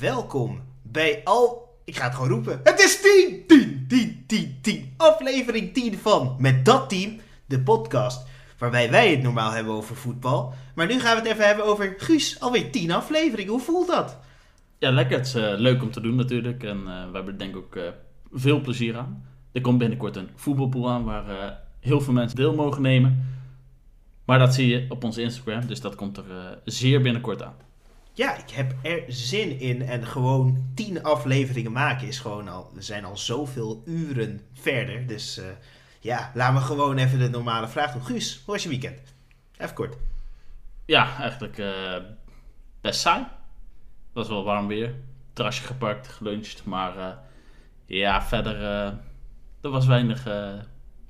welkom bij al... Ik ga het gewoon roepen. Het is 10, 10, 10, 10, 10. Aflevering 10 van Met Dat Team, de podcast waarbij wij het normaal hebben over voetbal. Maar nu gaan we het even hebben over Guus, alweer 10 afleveringen. Hoe voelt dat? Ja, lekker. Het is eh, leuk om te doen natuurlijk. En eh, we hebben er denk ik ook eh, veel plezier aan. Er komt binnenkort een voetbalpool aan waar heel veel mensen deel mogen nemen. Maar dat zie je op onze Instagram, dus dat komt er zeer binnenkort aan. Ja, ik heb er zin in. En gewoon 10 afleveringen maken is gewoon al... We zijn al zoveel uren verder. Dus eh, ja, laten we gewoon even de normale vraag doen. Guus, hoe was je weekend? Even kort. Ja, eigenlijk eh, best saai. Het was wel warm weer. Terrasje gepakt, geluncht. Maar eh, ja, verder... er was weinig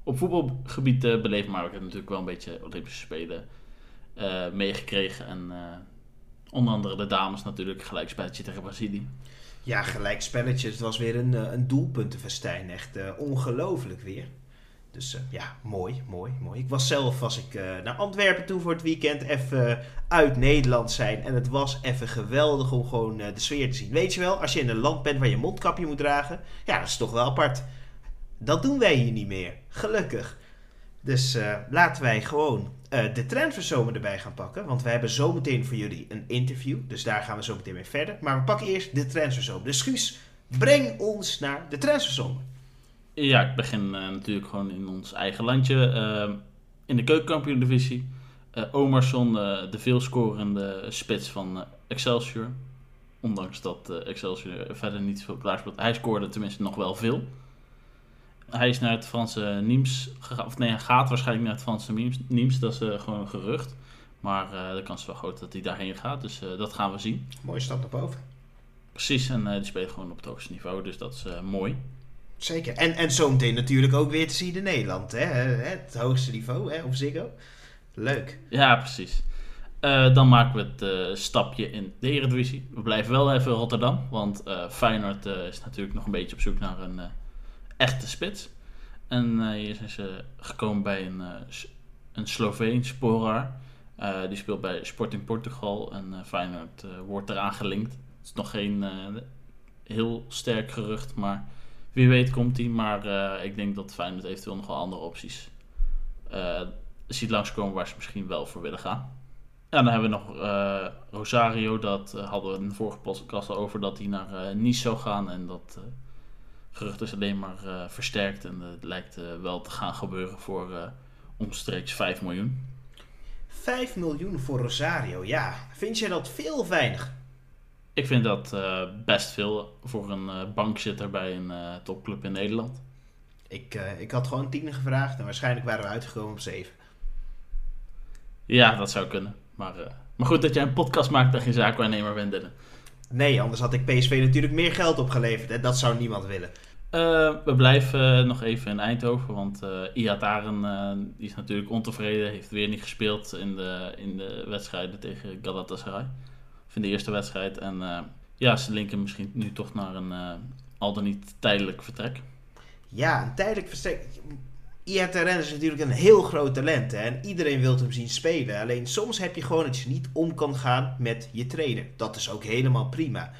op voetbalgebied beleven. Maar ik heb natuurlijk wel een beetje Olympische Spelen meegekregen. En onder andere de dames natuurlijk. Gelijkspelletje tegen Brazilië. Ja, gelijk spelletjes. Het was weer een, eh, een doelpuntenfestijn. Echt eh, ongelooflijk weer. Dus eh, ja, mooi, mooi, mooi. Ik was zelf was ik, naar Antwerpen toe voor het weekend. Even uit Nederland zijn. En het was even geweldig om gewoon de sfeer te zien. Weet je wel, als je in een land bent waar je mondkapje moet dragen. Ja, dat is toch wel apart. Dat doen wij hier niet meer. Gelukkig. Dus laten wij gewoon eh, de transferzomer erbij gaan pakken. Want we hebben zometeen voor jullie een interview. Dus daar gaan we zo meteen mee verder. Maar we pakken eerst de transferzomer. Dus Guus, breng ons naar de transferzomer. Ja, ik begin eh, natuurlijk gewoon in ons eigen landje. eh, in de keukenkampioen-divisie. Eh, de veelscorende spits van Excelsior. Ondanks dat Excelsior verder niet veel klaar. Hij scoorde tenminste nog wel veel. Hij is naar het Franse Nimes gegaan. Of nee, hij gaat waarschijnlijk naar het Franse Nimes. Nimes dat is eh, gewoon een gerucht. Maar eh, de kans is wel groot dat hij daarheen gaat. Dus eh, dat gaan we zien. Mooie stap naar boven. Precies, en die speelt gewoon op het hoogste niveau. Dus dat is mooi. Zeker. En, en zometeen natuurlijk ook weer te zien in Nederland. Hè? Het hoogste niveau hè? op Ziggo. Leuk. Ja, precies. Dan maken we het stapje in de Eredivisie. We blijven wel even in Rotterdam, want eh, Feyenoord is natuurlijk nog een beetje op zoek naar een echte spits. En eh, hier zijn ze gekomen bij een, eh, een Sloveen, Sporar. Eh, die speelt bij Sporting Portugal en Feyenoord wordt eraan gelinkt. Het is nog geen heel sterk gerucht, maar wie weet komt hij. Maar ik denk dat Feyenoord eventueel nog wel andere opties ziet langskomen waar ze misschien wel voor willen gaan. Ja, dan hebben we nog Rosario. Dat hadden we in de vorige podcast over dat hij naar Nice zou gaan. En dat gerucht is alleen maar eh, versterkt. En het lijkt eh, wel te gaan gebeuren voor eh, omstreeks 5 miljoen. 5 miljoen voor Rosario. Ja, vind jij dat veel of weinig? Ik vind dat eh, best veel voor een eh, bankzitter bij een eh, topclub in Nederland. Ik, eh, ik had gewoon 10 gevraagd en waarschijnlijk waren we uitgekomen op 7. Ja, dat zou kunnen. Maar, eh, maar goed dat jij een podcast maakt dat je zaakwaarnemer bent. Dylan. Nee, anders had ik PSV natuurlijk meer geld opgeleverd. En dat zou niemand willen. Eh, we blijven nog even in Eindhoven, want die is natuurlijk ontevreden. Heeft weer niet gespeeld in de, in de wedstrijden tegen Galatasaray. Of in de eerste wedstrijd. En ja, ze linken misschien nu toch naar een al dan niet tijdelijk vertrek. Ja, een tijdelijk versterk. IRTRN is natuurlijk een heel groot talent. En iedereen wil hem zien spelen. Alleen soms heb je gewoon dat je niet om kan gaan met je trainer. Dat is ook helemaal prima.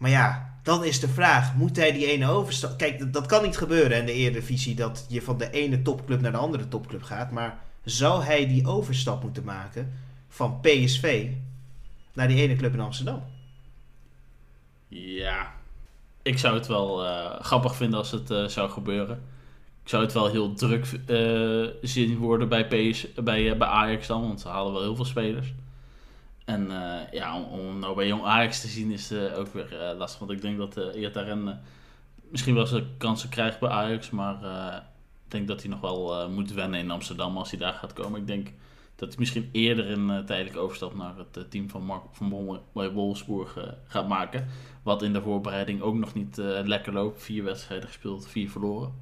Maar ja, dan is de vraag: moet hij die ene overstap. Kijk, dat, kan niet gebeuren in de Eredivisie. Dat je van de ene topclub naar de andere topclub gaat. Maar zou hij die overstap moeten maken van PSV naar die ene club in Amsterdam? Ja, ik zou het wel eh, grappig vinden als het eh, zou gebeuren. Ik zou het wel heel druk eh, zien worden bij, PS, bij, bij Ajax dan, want ze halen wel heel veel spelers. En eh, ja, om, nou bij Jong Ajax te zien is eh, ook weer eh, lastig. Want ik denk dat uh, misschien wel zijn kansen krijgt bij Ajax. Maar ik denk dat hij nog wel moet wennen in Amsterdam als hij daar gaat komen. Ik denk dat hij misschien eerder een uh, tijdelijke overstap naar het team van Mark van Bommel bij Wolfsburg gaat maken. Wat in de voorbereiding ook nog niet lekker loopt. Vier wedstrijden gespeeld, vier verloren.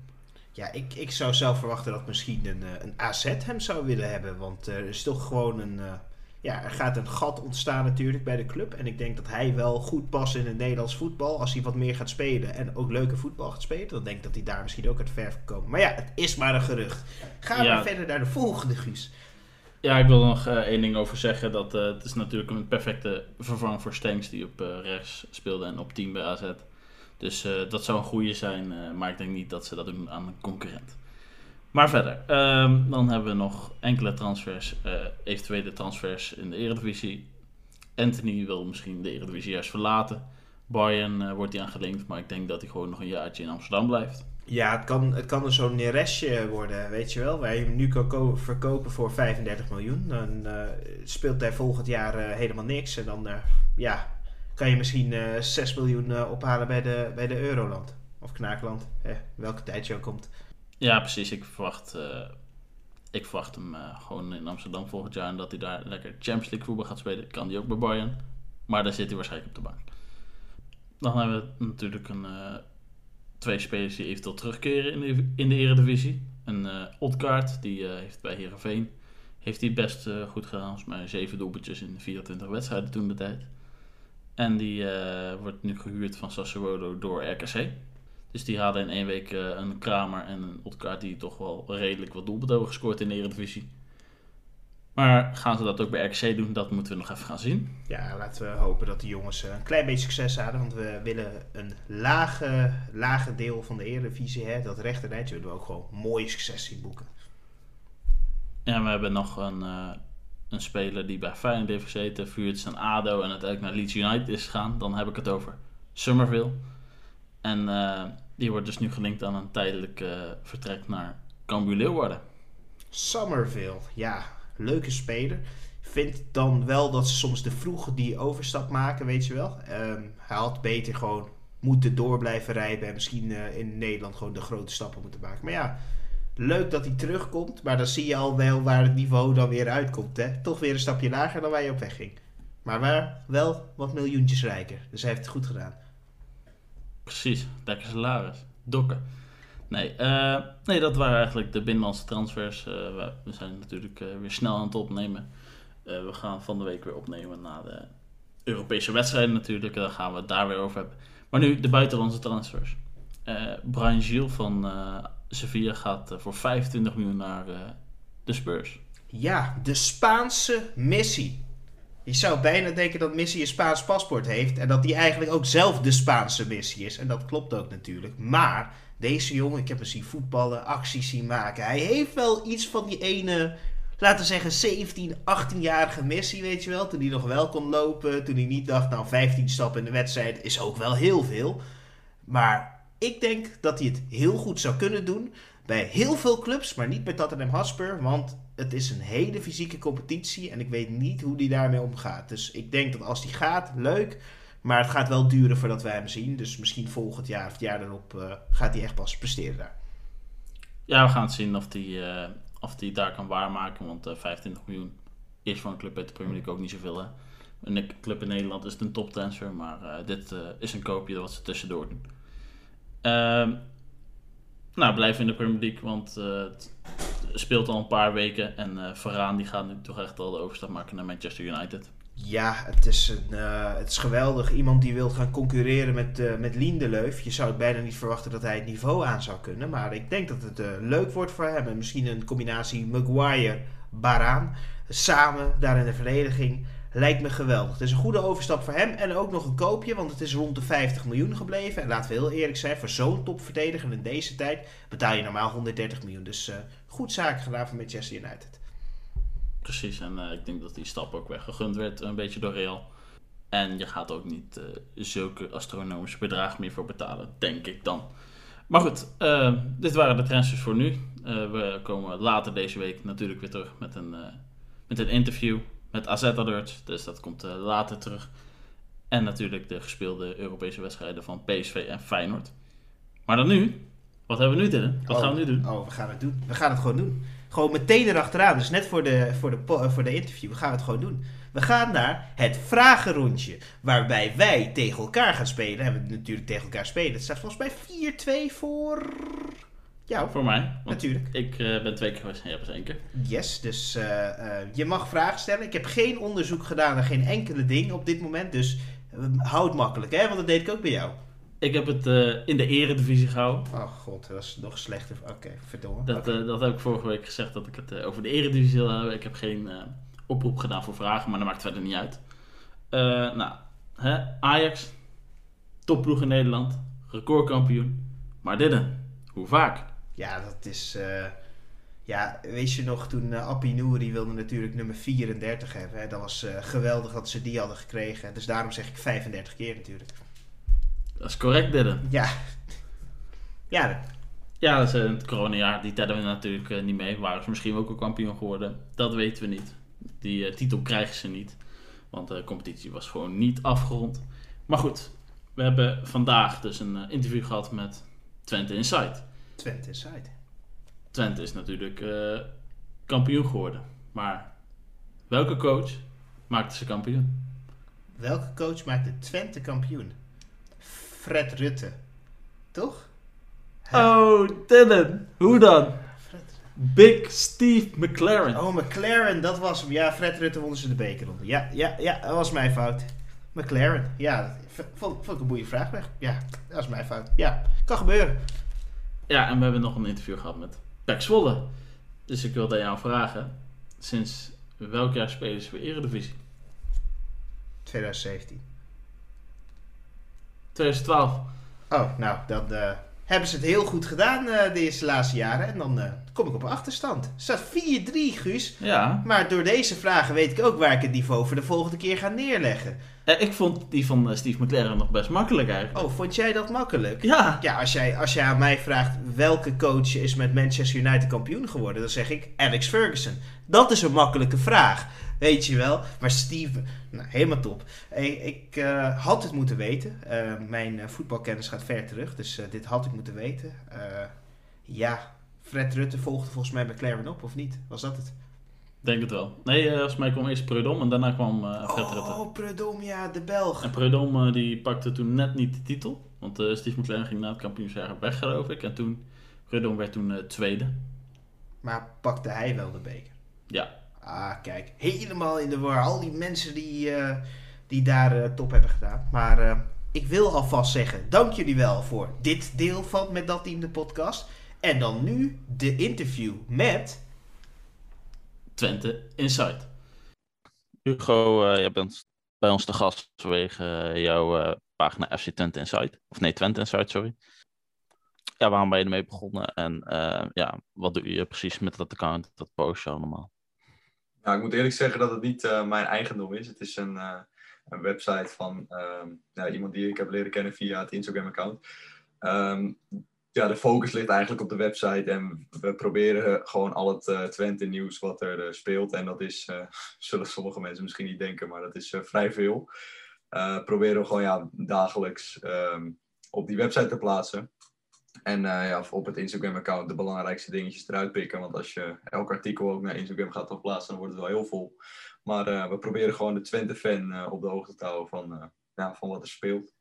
Ja, ik, ik zou zelf verwachten dat misschien een, een AZ hem zou willen hebben. Want er is toch gewoon een... Ja, er gaat een gat ontstaan natuurlijk bij de club. En ik denk dat hij wel goed past in het Nederlands voetbal. Als hij wat meer gaat spelen en ook leuke voetbal gaat spelen. Dan denk ik dat hij daar misschien ook uit verf kan komen. Maar ja, het is maar een gerucht. Gaan we verder naar de volgende, Guus. Ja, ik wil er nog eh, één ding over zeggen. Dat, eh, het is natuurlijk een perfecte vervang voor Stenks die op eh, rechts speelde en op 10 bij AZ. Dus dat zou een goede zijn, maar ik denk niet dat ze dat doen aan een concurrent. Maar verder, ehm, dan hebben we nog enkele transfers, eh, eventuele transfers in de Eredivisie. Anthony wil misschien de Eredivisie juist verlaten. Bayern eh, wordt hij aangelinkt, maar ik denk dat hij gewoon nog een jaartje in Amsterdam blijft. Ja, het kan, het kan zo'n Neresje worden, weet je wel. Waar je hem nu kan ko- verkopen voor 35 miljoen. Dan eh, speelt hij volgend jaar helemaal niks. En dan ja, kan je misschien eh 6 miljoen ophalen bij de, bij de Euroland. Of Knaakland, welke tijd je ook komt. Ja, precies. Ik verwacht, eh, ik verwacht hem eh, gewoon in Amsterdam volgend jaar. En dat hij daar lekker Champions League voetbal gaat spelen. Kan hij ook bij Bayern. Maar daar zit hij waarschijnlijk op de bank. Dan hebben we natuurlijk een, eh, twee spelers die eventueel terugkeren in de, in de Eredivisie. Een Odgaard, die heeft bij Herenveen heeft hij best goed gedaan. Volgens mij zeven doelpuntjes in 24 wedstrijden toen de tijd. En die wordt nu gehuurd van Sassuolo door RKC. Dus die hadden in één week eh, een Kramer en een Odgaard die toch wel redelijk wat doelpunten hebben gescoord in de Eredivisie. Maar gaan ze dat ook bij RKC doen? Dat moeten we nog even gaan zien. Ja, laten we hopen dat die jongens eh, een klein beetje succes hadden. Want we willen een lage, lage deel van de Eredivisie, hè, dat rechte rijtje, willen we ook gewoon mooie succes zien boeken. En we hebben nog een, eh, een speler die bij Feyenoord heeft gezeten, vuurt zijn ADO en uiteindelijk naar Leeds United is gegaan. Dan heb ik het over Somerville. En eh, die wordt dus nu gelinkt aan een tijdelijk eh, vertrek naar Cambuur Leeuwarden. Somerville, ja, leuke speler. Vind dan wel dat ze soms te vroeg die overstap maken, weet je wel. Ehm, hij had beter gewoon moeten door blijven rijden en misschien eh, in Nederland gewoon de grote stappen moeten maken. Maar ja, leuk dat hij terugkomt, maar dan zie je al wel waar het niveau dan weer uitkomt. Hè? Toch weer een stapje lager dan waar je op weg ging. Maar wel wat miljoentjes rijker. Dus hij heeft het goed gedaan. Precies, lekker salaris. Dokken. Nee, eh, nee, dat waren eigenlijk de binnenlandse transfers. Eh, we, zijn natuurlijk eh, weer snel aan het opnemen. We gaan van de week weer opnemen na de Europese wedstrijden natuurlijk. Daar gaan we het daar weer over hebben. Maar nu de buitenlandse transfers. Brian Gilles van Sevilla gaat voor 25 miljoen naar de Spurs. Ja, de Spaanse Messi. Je zou bijna denken dat Messi een Spaans paspoort heeft en dat hij eigenlijk ook zelf de Spaanse Messi is. En dat klopt ook natuurlijk. Maar deze jongen, ik heb hem zien voetballen, acties zien maken. Hij heeft wel iets van die ene, laten we zeggen 17, 18-jarige Messi, weet je wel. Toen hij nog wel kon lopen, toen hij niet dacht, nou 15 stappen in de wedstrijd is ook wel heel veel. Maar ik denk dat hij het heel goed zou kunnen doen bij heel veel clubs, maar niet bij Tottenham Hotspur, want het is een hele fysieke competitie en ik weet niet hoe die daarmee omgaat. Dus ik denk dat als die gaat, leuk, maar het gaat wel duren voordat wij hem zien. Dus misschien volgend jaar of het jaar daarop eh, gaat hij echt pas presteren daar. Ja, we gaan het zien of die, eh, of die daar kan waarmaken. Want eh 25 miljoen is voor een club uit de Premier League ook niet zoveel. Een club in Nederland is het een toptransfer. Maar eh, dit eh, is een koopje wat ze tussendoor doen. Ehm, nou, blijven in de Premier League. Want eh, speelt al een paar weken. En Varaan die gaat nu toch echt al de overstap maken naar Manchester United. Ja, het is, een, eh, het is geweldig. Iemand die wil gaan concurreren met, eh met Lindelöf. Je zou het bijna niet verwachten dat hij het niveau aan zou kunnen. Maar ik denk dat het leuk wordt voor hem. En misschien een combinatie Maguire-Baraan. Samen daar in de verdediging. Lijkt me geweldig. Het is een goede overstap voor hem. En ook nog een koopje, want het is rond de 50 miljoen gebleven. En laten we heel eerlijk zijn, voor zo'n topverdediger in deze tijd betaal je normaal 130 miljoen. Dus goed zaken gedaan voor Manchester United. Precies, en eh, ik denk dat die stap ook weggegund werd, een beetje door Real. En je gaat ook niet eh, zulke astronomische bedragen meer voor betalen, denk ik dan. Maar goed, eh, dit waren de transfers voor nu. We komen later deze week natuurlijk weer terug met een, met een interview met AZ Alerts. Dus dat komt later terug. En natuurlijk de gespeelde Europese wedstrijden van PSV en Feyenoord. Maar dan nu, wat hebben we nu Dylan? Wat Oh, gaan we nu doen? Oh, we gaan het doen. We gaan het gewoon doen. Gewoon meteen erachteraan. Dus net voor de, voor de, eh, voor de interview. We gaan het gewoon doen. We gaan naar het vragenrondje. Waarbij wij tegen elkaar gaan spelen. En we natuurlijk tegen elkaar spelen. Het staat volgens mij 4-2 voor jou. Voor mij, Natuurlijk. ik eh, ben twee keer geweest en jij was één keer. Yes, dus eh, je mag vragen stellen. Ik heb geen onderzoek gedaan naar geen enkele ding op dit moment. Dus hou het makkelijk, hè? Want dat deed ik ook bij jou. Ik heb het eh, in de eredivisie gehouden. Oh god, dat is nog slechter. Oké, verdomme. Dat, eh, dat heb ik vorige week gezegd dat ik het eh, over de eredivisie wil hebben. Ik heb geen oproep gedaan voor vragen, maar dat maakt verder niet uit. Nou, hè? Ajax, topploeg in Nederland, recordkampioen. Maar dit? Hoe vaak? Ja, dat is... ja, weet je nog, toen eh Appie Nouri wilde natuurlijk nummer 34 hebben. Hè? Dat was geweldig dat ze die hadden gekregen. Dus daarom zeg ik 35 keer natuurlijk. Dat is correct, dit dan. Ja. Ja, Ja, dat is eh, het coronajaar. Die tellen we natuurlijk eh, niet mee. Waren ze misschien ook al kampioen geworden? Dat weten we niet. Die eh, titel krijgen ze niet. Want de competitie was gewoon niet afgerond. Maar goed, we hebben vandaag dus een interview gehad met Twente Insight. Twente Inside. Twente is natuurlijk kampioen geworden. Maar welke coach maakte ze kampioen? Welke coach maakte Twente kampioen? Fred Rutte. Toch? Hè? Oh, Dylan. Hoe dan? Fred. Big Steve McLaren. Oh, McLaren, dat was hem. Ja, Fred Rutte won ze de bekerronde. Ja, ja, ja, dat was mijn fout. McLaren, ja, vond, vond ik een boeie vraag weg. Ja, dat was mijn fout. Ja, kan gebeuren. Ja, en we hebben nog een interview gehad met Pek Zwolle. Dus ik wilde jou vragen, sinds welk jaar spelen ze voor Eredivisie? 2017. 2012. Oh, nou, dan eh, hebben ze het heel goed gedaan eh deze laatste jaren. En dan eh, kom ik op een achterstand. Het staat 4-3, Guus. Ja. Maar door deze vragen weet ik ook waar ik het niveau voor de volgende keer ga neerleggen. Eh, ik vond die van Steve McLaren nog best makkelijk eigenlijk. Oh, vond jij dat makkelijk? Ja. Ja, als jij, als jij aan mij vraagt welke coach is met Manchester United kampioen geworden, dan zeg ik Alex Ferguson. Dat is een makkelijke vraag, weet je wel. Maar Steve, nou, helemaal top. Hey, ik eh, had het moeten weten. Eh, mijn eh, voetbalkennis gaat ver terug, dus dit had ik moeten weten. Ja, Fred Rutte volgde volgens mij McLaren op, of niet? Was dat het? Denk het wel. Nee, volgens mij kwam eerst Preudom en daarna kwam Fred Rutte. Oh, Prudhomme, ja, de Belg. En Preudom die pakte toen net niet de titel. Want eh, Steve McLaren ging na het kampioensjaar weg, geloof ik. En toen, Preudom werd toen tweede. Maar pakte hij wel de beker? Ja. Ah, kijk, helemaal in de war. Al die mensen die, eh, die daar eh, top hebben gedaan. Maar eh, ik wil alvast zeggen, dank jullie wel voor dit deel van Met Dat Team, de podcast. En dan nu de interview met... Twente Insight. Hugo, eh jij bent bij ons te gast vanwege jouw eh, pagina FC Twente Insight. Of nee, Twente Insight, sorry. Ja, waarom ben je ermee begonnen? En eh, ja, wat doe je precies met dat account? Dat post je allemaal. Nou, ik moet eerlijk zeggen dat het niet eh, mijn eigendom is. Het is een, eh, een website van ehm, iemand die ik heb leren kennen via het Instagram-account. Ehm, ja, de focus ligt eigenlijk op de website en we proberen gewoon al het eh, Twente-nieuws wat er speelt. En dat is, zullen sommige mensen misschien niet denken, maar dat is vrij veel. Proberen we gewoon ja, dagelijks ehm, op die website te plaatsen. En eh, ja, op het Instagram-account de belangrijkste dingetjes eruit pikken. Want als je elk artikel ook naar Instagram gaat verplaatsen, dan wordt het wel heel vol. Maar eh, we proberen gewoon de Twente-fan eh, op de hoogte te houden van, ja, van wat er speelt.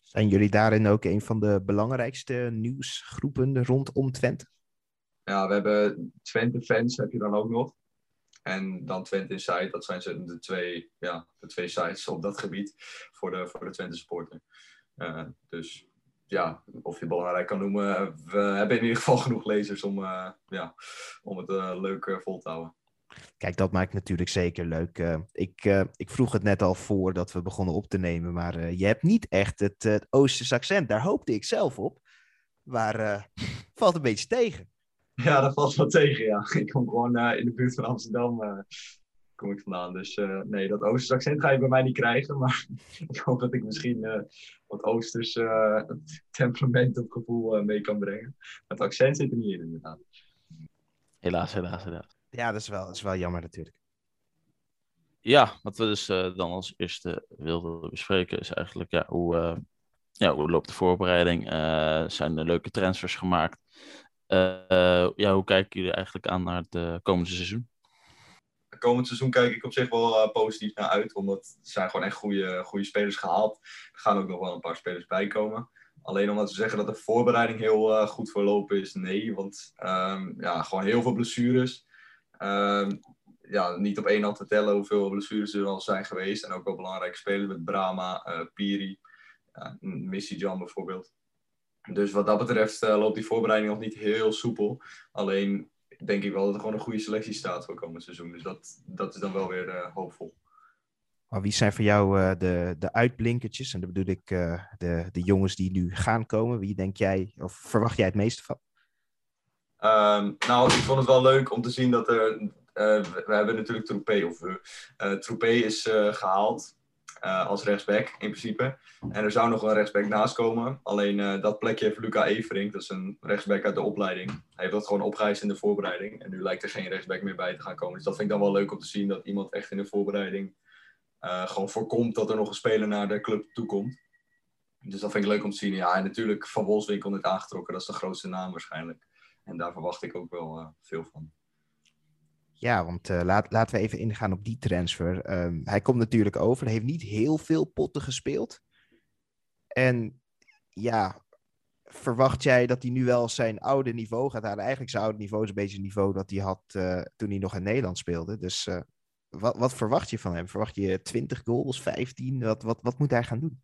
Zijn jullie daarin ook een van de belangrijkste nieuwsgroepen rondom Twente? Ja, we hebben Twente-fans heb je dan ook nog. En dan Twente Insight, dat zijn de twee, ja, de twee sites op dat gebied voor de, voor de Twente supporter. Dus ja, of je het belangrijk kan noemen, we hebben in ieder geval genoeg lezers om, eh, ja, om het eh, leuk eh, vol te houden. Kijk, dat maakt natuurlijk zeker leuk. Ik, ik vroeg het net al voordat we begonnen op te nemen, maar je hebt niet echt het, het Oosterse accent. Daar hoopte ik zelf op. Maar valt een beetje tegen. Ja, dat valt wel tegen, ja. Ik kom gewoon in de buurt van Amsterdam kom ik vandaan. Dus eh, nee, dat Oosters accent ga je bij mij niet krijgen. Maar ik hoop dat ik misschien eh, wat Oosters eh, temperament of gevoel mee kan brengen. Het accent zit er niet in, inderdaad. Helaas, helaas, helaas. Ja, dat is wel, dat is wel jammer natuurlijk. Ja, wat we dus eh, dan als eerste wilden bespreken is eigenlijk ja, hoe, eh, ja, hoe loopt de voorbereiding? Eh, zijn er leuke transfers gemaakt? Ja, hoe kijken jullie eigenlijk aan naar het komende seizoen? Komend seizoen kijk ik op zich wel eh, positief naar uit. Omdat er zijn gewoon echt goede, goede spelers gehaald. Er gaan ook nog wel een paar spelers bij komen. Alleen om te zeggen dat de voorbereiding heel eh, goed verlopen is, nee. Want ehm, ja, gewoon heel veel blessures. Ehm, ja, niet op één hand te tellen hoeveel blessures er al zijn geweest. En ook wel belangrijke spelers met Brama, eh, Piri. ja, Missy John bijvoorbeeld. Dus wat dat betreft loopt die voorbereiding nog niet heel soepel. Alleen denk ik wel dat er gewoon een goede selectie staat voor komend seizoen. Dus dat, dat is dan wel weer hoopvol. Maar wie zijn voor jou uh, de, de uitblinkertjes? En dat bedoel ik uh, de, de jongens die nu gaan komen. Wie denk jij, of verwacht jij het meeste van? Um, nou, ik vond het wel leuk om te zien dat er. We hebben natuurlijk Troepé, of Troepé is gehaald als rechtsback in principe. En er zou nog een rechtsback naast komen. Alleen dat plekje heeft Luca Evering, dat is een rechtsback uit de opleiding. Hij heeft dat gewoon opgeëist in de voorbereiding. En nu lijkt er geen rechtsback meer bij te gaan komen. Dus dat vind ik dan wel leuk om te zien dat iemand echt in de voorbereiding uh, gewoon voorkomt dat er nog een speler naar de club toekomt. Dus dat vind ik leuk om te zien. Ja, en natuurlijk Van Wolfswinkel net aangetrokken. Dat is de grootste naam waarschijnlijk. En daar verwacht ik ook wel veel van. Ja, want uh, laat, laten we even ingaan op die transfer. Um, hij komt natuurlijk over. Hij heeft niet heel veel potten gespeeld. En ja, verwacht jij dat hij nu wel zijn oude niveau gaat halen? Eigenlijk zijn oude niveau is een beetje het niveau dat hij had toen hij nog in Nederland speelde. Dus wat, wat verwacht je van hem? Verwacht je 20 goals, 15? Wat, wat, wat moet hij gaan doen?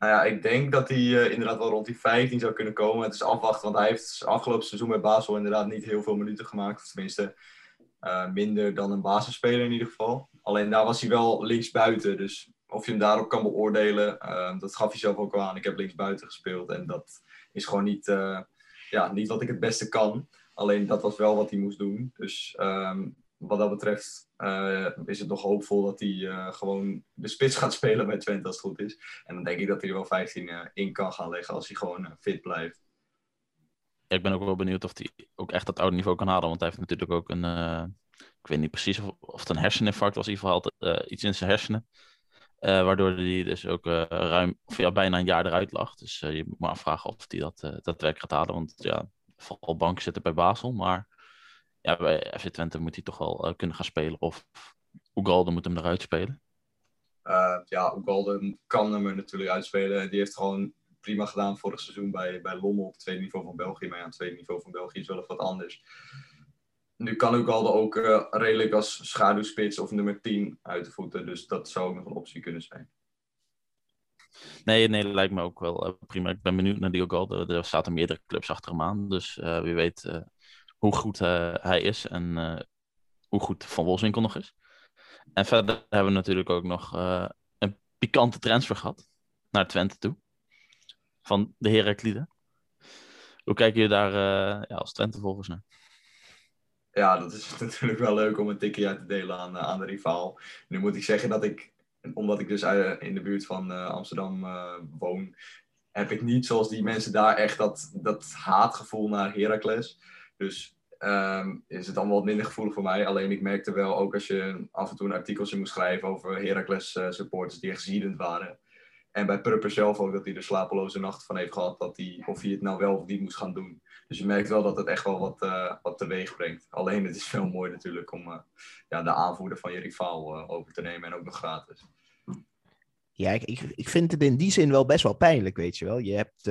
Nou ja, ik denk dat hij uh, inderdaad wel rond die 15 zou kunnen komen. Het is afwachten, want hij heeft afgelopen seizoen met Basel inderdaad niet heel veel minuten gemaakt. Of tenminste, uh, minder dan een basisspeler in ieder geval. Alleen daar was hij wel linksbuiten. Dus of je hem daarop kan beoordelen, uh, dat gaf hij zelf ook al aan. Ik heb linksbuiten gespeeld en dat is gewoon niet, ja, niet wat ik het beste kan. Alleen dat was wel wat hij moest doen. Dus um, wat dat betreft uh, is het nog hoopvol dat hij uh, gewoon de spits gaat spelen bij Twente als het goed is. En dan denk ik dat hij er wel 15 uh, eh, in kan gaan leggen als hij gewoon fit blijft. Ja, ik ben ook wel benieuwd of hij ook echt dat oude niveau kan halen. Want hij heeft natuurlijk ook een, ik weet niet precies of, of het een herseninfarct was. In ieder geval had iets in zijn hersenen. waardoor hij dus ook ruim, of bijna een jaar eruit lag. Dus je moet maar afvragen of hij dat, dat werk gaat halen. Want ja, vooral bank zitten bij Basel. Maar ja, bij FC Twente moet hij toch wel uh, kunnen gaan spelen. Of Ugalde moet hem eruit spelen. Uh, ja, Ugalde kan hem er natuurlijk uitspelen. Die heeft gewoon prima gedaan vorig seizoen bij, bij Lommel op het tweede niveau van België. Maar ja, het tweede niveau van België is wel even wat anders. Nu kan Ugalde ook uh, redelijk als schaduwspits of nummer 10 uit de voeten. Dus dat zou ook nog een optie kunnen zijn. Nee, nee, dat lijkt me ook wel prima. Ik ben benieuwd naar die Ugalde. Er zaten meerdere clubs achter hem aan. Dus wie weet hoe goed uh, hij is en uh, hoe goed Van Wolfswinkel nog is. En verder hebben we natuurlijk ook nog uh, een pikante transfer gehad naar Twente toe. Van de Heraklide. Hoe kijken jullie daar ja, als Twente volgens naar? Ja, dat is natuurlijk wel leuk om een tikje uit te delen aan, aan de rivaal. Nu moet ik zeggen dat ik, omdat ik dus in de buurt van Amsterdam woon, heb ik niet zoals die mensen daar echt dat, dat haatgevoel naar Heracles. Dus um, is het allemaal wat minder gevoelig voor mij. Alleen ik merkte wel, ook als je af en toe een artikeltje moest schrijven over Heracles uh, supporters die echt ziedend waren. En bij Prupper zelf ook, dat hij er slapeloze nacht van heeft gehad, dat hij, of hij het nou wel of niet moest gaan doen. Dus je merkt wel dat het echt wel wat, uh, wat teweeg brengt. Alleen het is wel mooi natuurlijk om uh, ja, de aanvoerder van je rivaal over te nemen en ook nog gratis. Ja, ik, ik vind het in die zin wel best wel pijnlijk, weet je wel. Je hebt,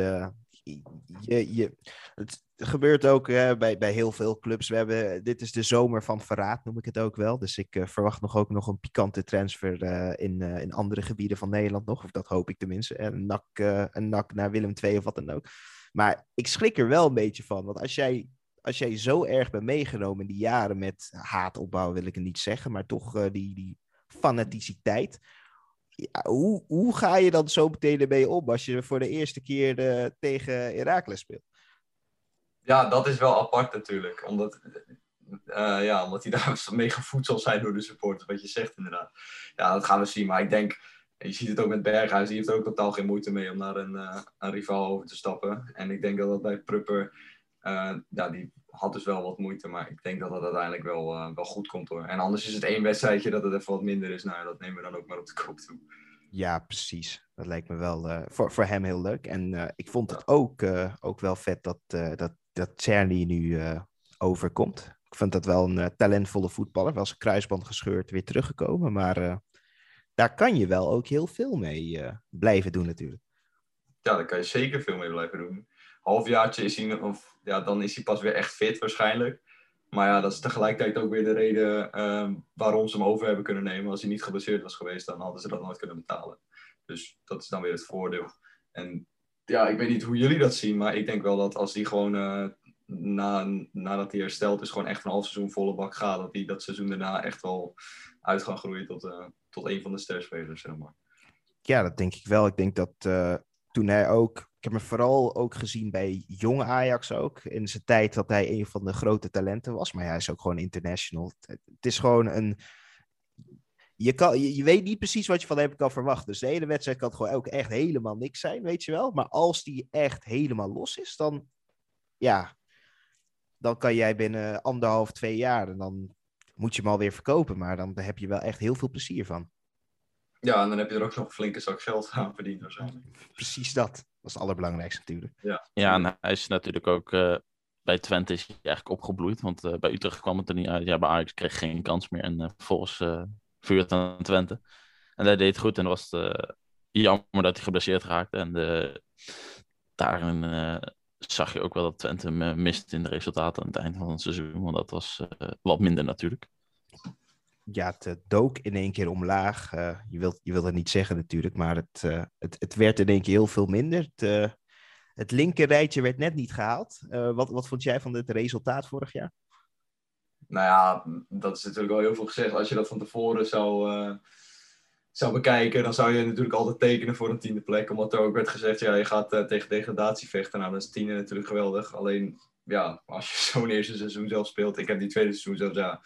het gebeurt ook bij, bij heel veel clubs. We hebben, dit is de zomer van verraad, noem ik het ook wel. Dus ik uh, verwacht nog ook nog een pikante transfer uh, in, uh, in andere gebieden van Nederland nog. Of dat hoop ik tenminste. Een nak, een nak naar Willem II of wat dan ook. Maar ik schrik er wel een beetje van. Want als jij, als jij zo erg bent meegenomen in die jaren met haatopbouw, wil ik het niet zeggen. Maar toch die, die fanaticiteit ja, hoe, hoe ga je dan zo meteen ermee om als je voor de eerste keer uh, tegen Herakles speelt? Ja, dat is wel apart natuurlijk. Omdat, uh, ja, omdat die daar mee gevoed zal zijn door de supporters, wat je zegt inderdaad. Ja, dat gaan we zien. Maar ik denk, je ziet het ook met Berghuis, die heeft ook totaal geen moeite mee om naar een, uh, een rivaal over te stappen. En ik denk dat dat bij Prupper, ja, die had dus wel wat moeite, maar ik denk dat dat uiteindelijk wel, uh, wel goed komt hoor. En anders is het één wedstrijdje dat het even wat minder is. Nou, dat nemen we dan ook maar op de koop toe. Ja, precies. Dat lijkt me wel uh, voor, voor hem heel leuk. En ik vond het ook, ook wel vet dat, dat, dat Czerny nu overkomt. Ik vind dat wel een talentvolle voetballer. Was kruisband gescheurd, weer teruggekomen. Maar daar kan je wel ook heel veel mee blijven doen natuurlijk. Ja, daar kan je zeker veel mee blijven doen halfjaartje is hij, of, ja, dan is hij pas weer echt fit waarschijnlijk. Maar ja, dat is tegelijkertijd ook weer de reden uh, waarom ze hem over hebben kunnen nemen. Als hij niet geblesseerd was geweest, dan hadden ze dat nooit kunnen betalen. Dus dat is dan weer het voordeel. En ja, ik weet niet hoe jullie dat zien, maar ik denk wel dat als die gewoon uh, na, nadat hij hersteld is, gewoon echt een half seizoen volle bak gaat, dat hij dat seizoen daarna echt wel uit gaan groeien tot, uh, tot een van de sterspelers, zeg maar. Ja, dat denk ik wel. Ik denk dat uh, toen hij ook, ik heb hem vooral ook gezien bij jonge Ajax ook, in zijn tijd dat hij een van de grote talenten was, maar hij is ook gewoon international. Het, is gewoon een, je, kan, je, je, weet niet precies wat je van hem kan verwachten. Dus de hele wedstrijd kan het gewoon ook echt helemaal niks zijn, weet je wel. Maar als die echt helemaal los is, dan, ja, dan kan jij binnen anderhalf, twee jaar, en dan moet je hem alweer verkopen. Maar dan heb je wel echt heel veel plezier van. Ja, en dan heb je er ook nog een flinke zak geld aan verdiend waarschijnlijk. Precies dat. Dat is het allerbelangrijkste natuurlijk. Ja, ja en hij is natuurlijk ook... Uh, bij Twente is hij eigenlijk opgebloeid. Want uh, bij Utrecht kwam het er niet uit. Ja, bij Ajax kreeg geen kans meer. En uh, volgens vuurt aan Twente. En hij deed het goed en was het jammer dat hij geblesseerd raakte. En de, daarin zag je ook wel dat Twente mist in de resultaten aan het eind van het seizoen. Want dat was wat minder natuurlijk ja, het dook in één keer omlaag. Uh, je, wilt, je wilt het niet zeggen natuurlijk, maar het, uh, het, het werd in één keer heel veel minder. Het, uh, het werd net niet gehaald. wat, wat vond jij van het resultaat vorig jaar? Nou ja, dat is natuurlijk al heel veel gezegd. Als je dat van tevoren zou, zou bekijken, dan zou je natuurlijk altijd tekenen voor een tiende plek. Omdat er ook werd gezegd, ja, je gaat tegen degradatie vechten. Nou, dat is tiende natuurlijk geweldig. Alleen, ja, als je zo'n eerste seizoen zelf speelt. Ik heb die tweede seizoen zelf, ja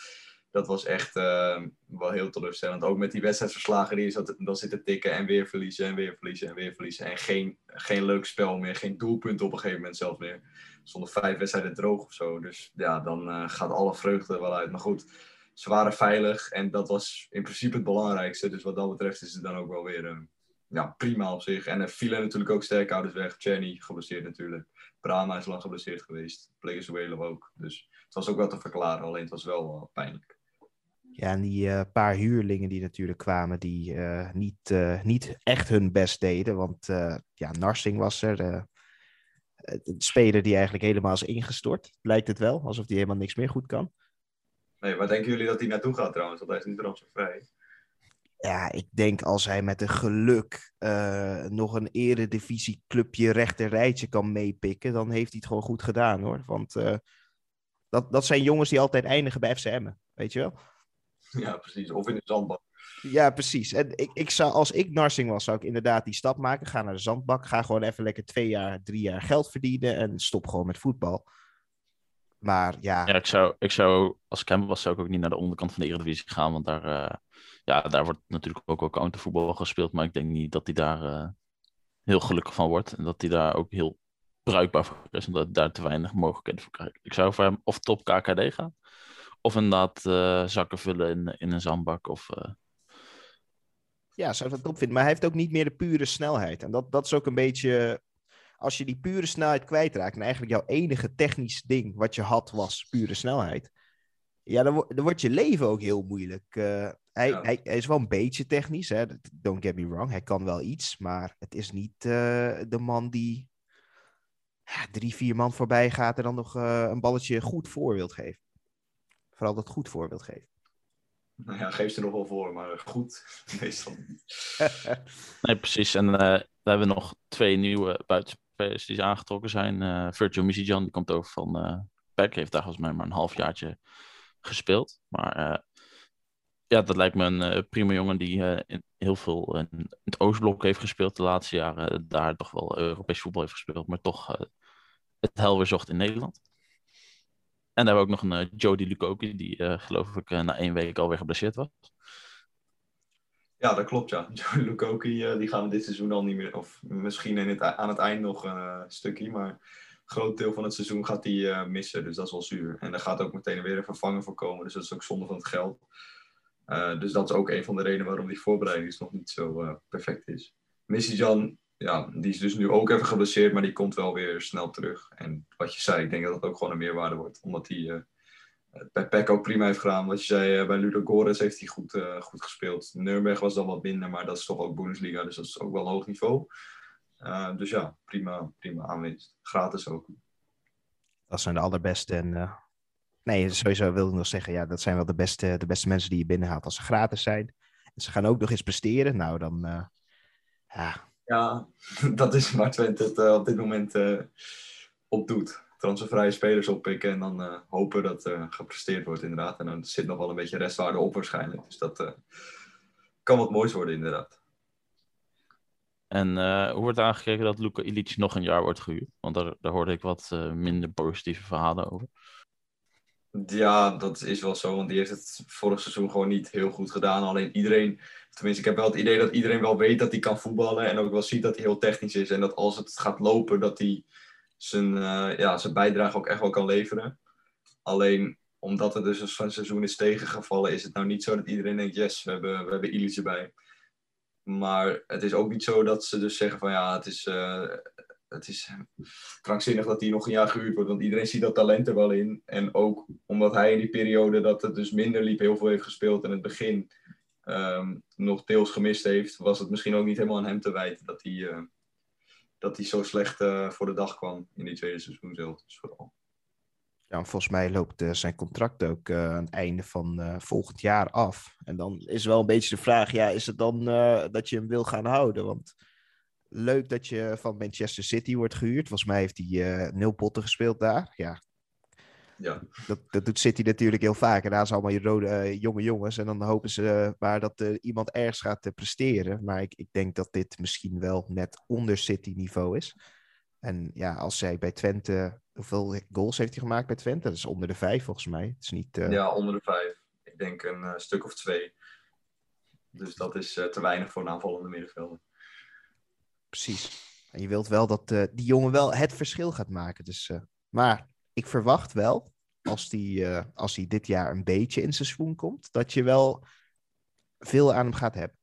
dat was echt uh, wel heel teleurstellend. Ook met die wedstrijdverslagen die zat, dan zitten tikken en weer verliezen en weer verliezen en weer verliezen. En geen, geen leuk spel meer, geen doelpunt op een gegeven moment zelf meer. Zonder vijf wedstrijden droog of zo. Dus ja, dan uh, gaat alle vreugde wel uit. Maar goed, ze waren veilig en dat was in principe het belangrijkste. Dus wat dat betreft is het dan ook wel weer uh, ja, prima op zich. En er vielen natuurlijk ook sterkhouders weg. Jenny geblesseerd natuurlijk. Brahma is lang geblesseerd geweest. Plegezuelo ook. Dus het was ook wel te verklaren, alleen het was wel pijnlijk. Ja, en die uh, paar huurlingen die natuurlijk kwamen, die uh, niet, uh, niet echt hun best deden. Want ja, Narsing was er. een speler die eigenlijk helemaal is ingestort, lijkt het wel. Alsof hij helemaal niks meer goed kan. Nee, waar denken jullie dat hij naartoe gaat trouwens? Want hij is niet transfervrij. Ja, ik denk als hij met een geluk nog een eredivisieclubje rechter rijtje kan meepikken, dan heeft hij het gewoon goed gedaan hoor. Want dat, dat zijn jongens die altijd eindigen bij FCM, weet je wel? Ja, precies. Of in de zandbak. Ja, precies. En ik, ik zou, als ik Narsing was, zou ik inderdaad die stap maken. Ga naar de zandbak. Ga gewoon even lekker twee jaar, drie jaar geld verdienen. En stop gewoon met voetbal. Maar ja. Ja, ik zou, ik zou als ik hem was, zou ik ook niet naar de onderkant van de Eredivisie gaan. Want daar, uh, ja, daar wordt natuurlijk ook wel countervoetbal gespeeld. Maar ik denk niet dat hij daar uh, heel gelukkig van wordt. En dat hij daar ook heel bruikbaar voor is. Omdat hij daar te weinig mogelijkheden voor krijgt. Ik zou voor hem of top KKD gaan. Of inderdaad uh, zakken vullen in, in een zandbak. Of, uh... Ja, zou dat top vinden. Maar hij heeft ook niet meer de pure snelheid. En dat, dat is ook een beetje. Als je die pure snelheid kwijtraakt. En eigenlijk jouw enige technisch ding wat je had was pure snelheid. Ja, dan, dan wordt je leven ook heel moeilijk. Uh, hij, ja. hij, hij, is wel een beetje technisch. Hè? Don't get me wrong. Hij kan wel iets. Maar het is niet de man die ja, drie, vier man voorbij gaat. En dan nog een balletje goed voor wilt geven vooral dat goed voorbeeld geven. Nou ja, geef ze nog wel voor, maar goed, meestal niet. nee, precies. En uh, we hebben nog twee nieuwe buitenspelers die aangetrokken zijn. Uh, Virgil Misijan, die komt over van uh, PEC, heeft daar volgens mij maar een halfjaartje gespeeld. Maar ja, dat lijkt me een prima jongen die in heel veel in het Oostblok heeft gespeeld de laatste jaren. Daar toch wel Europees voetbal heeft gespeeld, maar toch het hel weer zocht in Nederland. En daar hebben we ook nog een uh, Jody Lukoki, die uh, geloof ik uh, na één week alweer geblesseerd was. Ja, dat klopt ja. Jody Lukoki, die gaan dit seizoen al niet meer, of misschien in het, aan het eind nog een stukje, maar een groot deel van het seizoen gaat hij missen, dus dat is wel zuur. En daar gaat ook meteen weer een vervanger voor komen, dus dat is ook zonde van het geld. dus dat is ook een van de redenen waarom die voorbereiding nog niet zo perfect is. Missy Jan ja, die is dus nu ook even geblesseerd, maar die komt wel weer snel terug. En wat je zei, ik denk dat het ook gewoon een meerwaarde wordt. Omdat hij uh, bij PEC ook prima heeft gedaan. Wat je zei, uh, bij Ludo Gores heeft hij goed, uh, goed gespeeld. Nürnberg was dan wat minder, maar dat is toch ook Bundesliga. Dus dat is ook wel hoog niveau. dus ja, prima, prima aanwezig. Gratis ook. Dat zijn de allerbeste. En, nee, sowieso wil ik nog zeggen, ja, dat zijn wel de beste, de beste mensen die je binnenhaalt als ze gratis zijn. En ze gaan ook nog eens presteren. Nou, dan Ja, Ja, dat is waar Twente het eh, op dit moment eh, op doet. Transfervrije spelers oppikken en dan eh, hopen dat er gepresteerd wordt inderdaad. En dan zit nog wel een beetje restwaarde op waarschijnlijk. Dus dat kan wat moois worden inderdaad. En hoe wordt aangekeken dat Luka Ilic nog een jaar wordt gehuurd? Want daar, daar hoorde ik wat minder positieve verhalen over. Ja, dat is wel zo, want die heeft het vorig seizoen gewoon niet heel goed gedaan. Alleen iedereen, tenminste, ik heb wel het idee dat iedereen wel weet dat hij kan voetballen. En ook wel ziet dat hij heel technisch is. En dat als het gaat lopen, dat hij zijn, eh, ja, zijn bijdrage ook echt wel kan leveren. Alleen omdat het dus een seizoen is tegengevallen, is het nou niet zo dat iedereen denkt: yes, we hebben, we hebben erbij. Maar het is ook niet zo dat ze dus zeggen: van ja, het is, eh, het is krankzinnig dat hij nog een jaar gehuurd wordt. Want iedereen ziet dat talent er wel in. En ook omdat hij in die periode dat het dus minder liep, heel veel heeft gespeeld. En het begin ehm, nog deels gemist heeft, was het misschien ook niet helemaal aan hem te wijten dat hij, eh, dat hij zo slecht eh, voor de dag kwam in die tweede seizoen zelf. Dus vooral. Ja, en volgens mij loopt eh, zijn contract ook eh, aan het einde van eh, volgend jaar af. En dan is wel een beetje de vraag, ja, is het dan eh, dat je hem wil gaan houden? Want leuk dat je van Manchester City wordt gehuurd. Volgens mij heeft hij eh, nul potten gespeeld daar. Ja, Ja, dat, dat doet City natuurlijk heel vaak. En daar zijn allemaal je rode eh, jonge jongens. En dan hopen ze eh, maar dat eh, iemand ergens gaat presteren. Maar ik, ik denk dat dit misschien wel net onder City niveau is. En ja, als zij bij Twente... Hoeveel goals heeft hij gemaakt bij Twente? Dat is onder de vijf volgens mij. Het is niet... ja, onder de vijf. Ik denk een stuk of twee. Dus dat is te weinig voor een aanvallende middenvelder. Precies. En je wilt wel dat eh, die jongen wel het verschil gaat maken. Dus, eh, maar ik verwacht wel, als die, eh, als dit jaar een beetje in zijn swoon komt, dat je wel veel aan hem gaat hebben.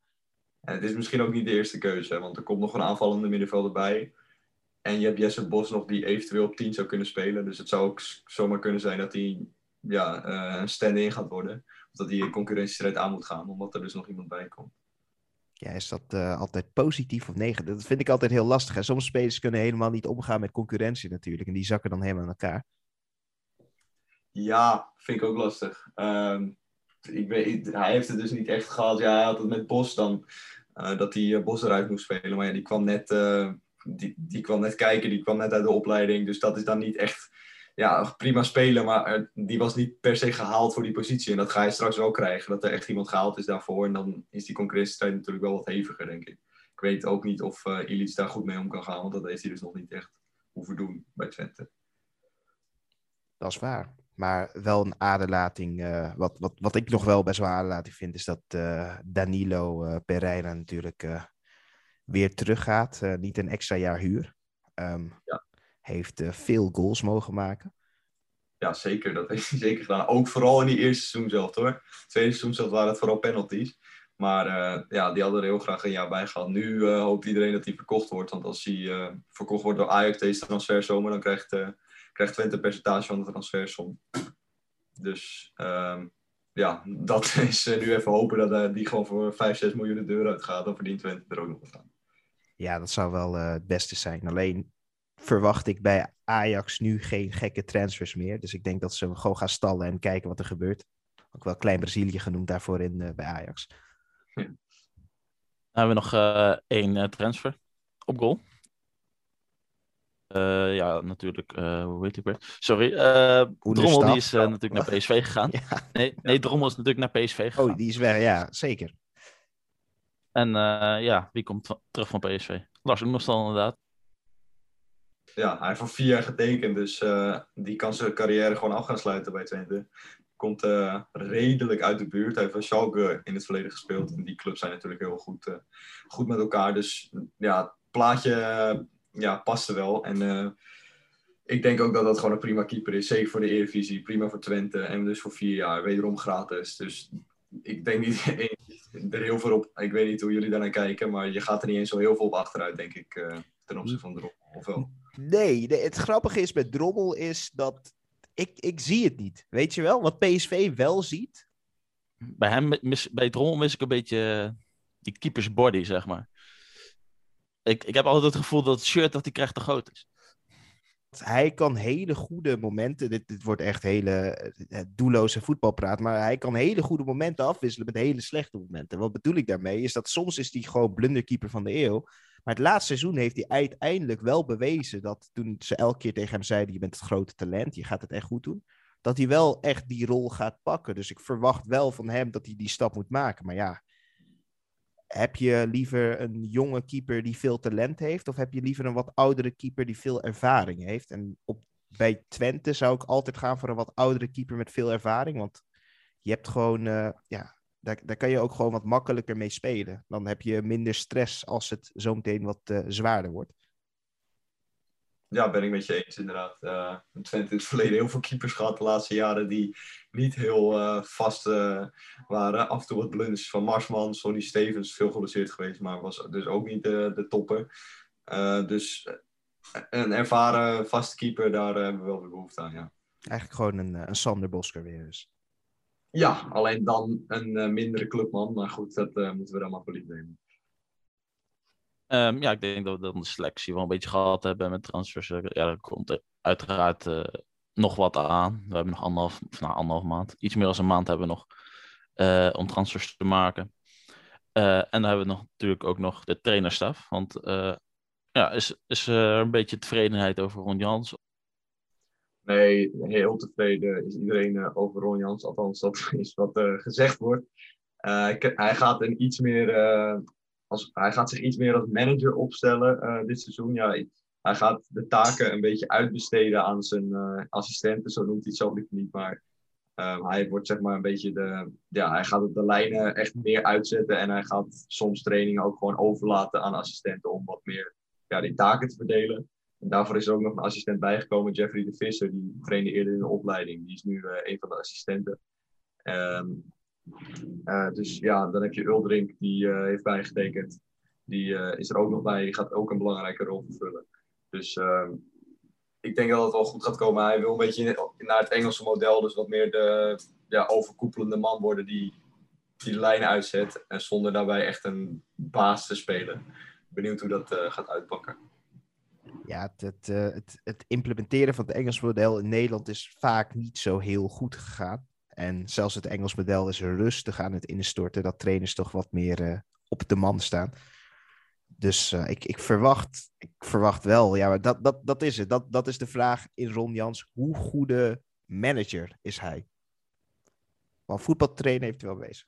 En het is misschien ook niet de eerste keuze, want er komt nog een aanvallende middenvelder bij. En je hebt Jesse Bos nog die eventueel op 10 zou kunnen spelen. Dus het zou ook zomaar kunnen zijn dat hij ja, een stand-in gaat worden. Of dat hij een concurrentiestrijd aan moet gaan, omdat er dus nog iemand bij komt. Ja, is dat eh, altijd positief of negatief? Dat vind ik altijd heel lastig. Hè? Sommige spelers kunnen helemaal niet omgaan met concurrentie natuurlijk. En die zakken dan helemaal in elkaar. Ja, vind ik ook lastig. Ehm, ik weet, hij heeft het dus niet echt gehad. Ja, hij had het met Bos dan. eh, dat hij eh, Bos eruit moest spelen. Maar ja, die kwam net, die, die kwam net kijken. Die kwam net uit de opleiding. Dus dat is dan niet echt ja, prima spelen. Maar die was niet per se gehaald voor die positie. En dat ga je straks wel krijgen. Dat er echt iemand gehaald is daarvoor. En dan is die concurrentiestrijd natuurlijk wel wat heviger, denk ik. Ik weet ook niet of uh, Illich daar goed mee om kan gaan. Want dat heeft hij dus nog niet echt hoeven doen bij Twente. Dat is waar. Maar wel een aderlating. eh, wat, wat, wat ik nog wel best wel aderlating vind, is dat eh, Danilo eh, Pereira natuurlijk weer teruggaat. Niet een extra jaar huur. Ehm, Ja. Heeft eh, veel goals mogen maken. Ja, zeker. Dat heeft hij zeker gedaan. Ook vooral in die eerste seizoen zelf hoor. Het tweede seizoen zelf waren het vooral penalties. Maar uh, ja, die hadden er heel graag een jaar bij gehad. Nu uh, hoopt iedereen dat hij verkocht wordt. Want als hij uh, verkocht wordt door Ajax deze transferzomer, dan krijgt, krijgt Twente een percentage van de transfersom. Dus um, ja, dat is nu even hopen dat die gewoon voor 5, 6 miljoen de deur uitgaat. Dan verdient Twente er ook nog wat aan. Ja, dat zou wel het beste zijn. Alleen verwacht ik bij Ajax nu geen gekke transfers meer. Dus ik denk dat ze gewoon gaan stallen en kijken wat er gebeurt. Ook wel Klein Brazilië genoemd daarvoor in uh, bij Ajax. Ja. Dan hebben we nog uh, één uh, transfer op goal. Uh, ja, natuurlijk. Uh, hoe heet ik weer? Sorry. Uh, Drommel die is uh, natuurlijk naar PSV gegaan. Ja. Nee, nee, Drommel is natuurlijk naar PSV gegaan. Oh, die is weg. Ja, zeker. En uh, ja, wie komt terug van PSV? Lars Oenerstal inderdaad. Ja, hij heeft voor vier jaar getekend. Dus uh, die kan zijn carrière gewoon af gaan sluiten bij Twente. Komt uh, redelijk uit de buurt. Hij heeft bij Schalke in het verleden gespeeld. En die clubs zijn natuurlijk heel goed, goed met elkaar. Dus ja, het plaatje ja, paste wel. En ik denk ook dat dat gewoon een prima keeper is. Zeker voor de Eredivisie. Prima voor Twente. En dus voor vier jaar. Wederom gratis. Dus ik denk niet er heel veel op. Ik weet niet hoe jullie daarnaar kijken. Maar je gaat er niet eens zo heel veel op achteruit, denk ik. Ten opzichte van Drommel. Of wel? Nee, nee, het grappige is met Drommel is dat... Ik, ik zie het niet. Weet je wel? Wat PSV wel ziet. Bij hem, mis, bij Drommel mis ik een beetje die keepers body, zeg maar ik, ik heb altijd het gevoel dat het shirt dat hij krijgt te groot is. hij kan hele goede momenten. Dit, dit wordt echt hele eh, doelloze voetbalpraat. Maar hij kan hele goede momenten afwisselen met hele slechte momenten. Wat bedoel ik daarmee? Is dat soms is hij gewoon blunderkeeper van de eeuw. Maar het laatste seizoen heeft hij uiteindelijk wel bewezen dat toen ze elke keer tegen hem zeiden: Je bent het grote talent, je gaat het echt goed doen. Dat hij wel echt die rol gaat pakken. Dus ik verwacht wel van hem dat hij die stap moet maken. Maar ja, heb je liever een jonge keeper die veel talent heeft? Of heb je liever een wat oudere keeper die veel ervaring heeft? En op, bij Twente zou ik altijd gaan voor een wat oudere keeper met veel ervaring. Want je hebt gewoon, uh, ja, daar, daar kan je ook gewoon wat makkelijker mee spelen. Dan heb je minder stress als het zo meteen wat uh, zwaarder wordt. Ja, ben ik met je eens inderdaad. Uh, Twente in het verleden heel veel keepers gehad de laatste jaren die niet heel uh, vast uh, waren. Af en toe wat blunders van Marsman, Sonny Stevens, veel geblesseerd geweest, maar was dus ook niet de, de topper. dus een ervaren vaste keeper, daar hebben we wel weer behoefte aan, ja. Eigenlijk gewoon een, een Sander Bosker weer dus. Ja, alleen dan een mindere clubman. Maar goed, dat moeten we dan maar voor lief nemen. Um, ja, ik denk dat we dan de selectie wel een beetje gehad hebben met transfers. Ja, er komt er uiteraard uh, nog wat aan. We hebben nog anderhalf, nou, anderhalf maand. Iets meer dan een maand hebben we nog om transfers te maken. En dan hebben we nog, natuurlijk ook nog de trainerstaf. Want ja, is, is er een beetje tevredenheid over Ron Jans? Nee, heel tevreden is iedereen over Ron Jans. Althans, dat is wat gezegd wordt. hij gaat een iets meer als, hij gaat zich iets meer als manager opstellen dit seizoen. Ja, hij gaat de taken een beetje uitbesteden aan zijn assistenten, zo noemt hij het zelf niet. Maar hij wordt zeg maar een beetje de. Ja, hij gaat de lijnen echt meer uitzetten en hij gaat soms trainingen ook gewoon overlaten aan assistenten om wat meer ja, die taken te verdelen. Daarvoor is er ook nog een assistent bijgekomen, Jeffrey de Visser, die trainde eerder in de opleiding. Die is nu een van de assistenten. Um, uh, dus ja, dan heb je Uldrink, die uh, heeft bijgetekend. Die is er ook nog bij, die gaat ook een belangrijke rol vervullen. Dus ehm, ik denk dat het wel goed gaat komen. Hij wil een beetje naar het Engelse model, dus wat meer de ja, overkoepelende man worden die, die de lijnen uitzet. En zonder daarbij echt een baas te spelen. Benieuwd hoe dat gaat uitpakken. Ja, het, het, het implementeren van het Engelse model in Nederland is vaak niet zo heel goed gegaan. En zelfs het Engels model is rustig aan het instorten. Dat trainers toch wat meer uh, op de man staan. Dus uh, ik, ik, verwacht, ik verwacht wel, ja, maar dat, dat, dat is het. Dat, dat is de vraag in Ron Jans. Hoe goede manager is hij? Want voetbaltrainer heeft hij wel bezig.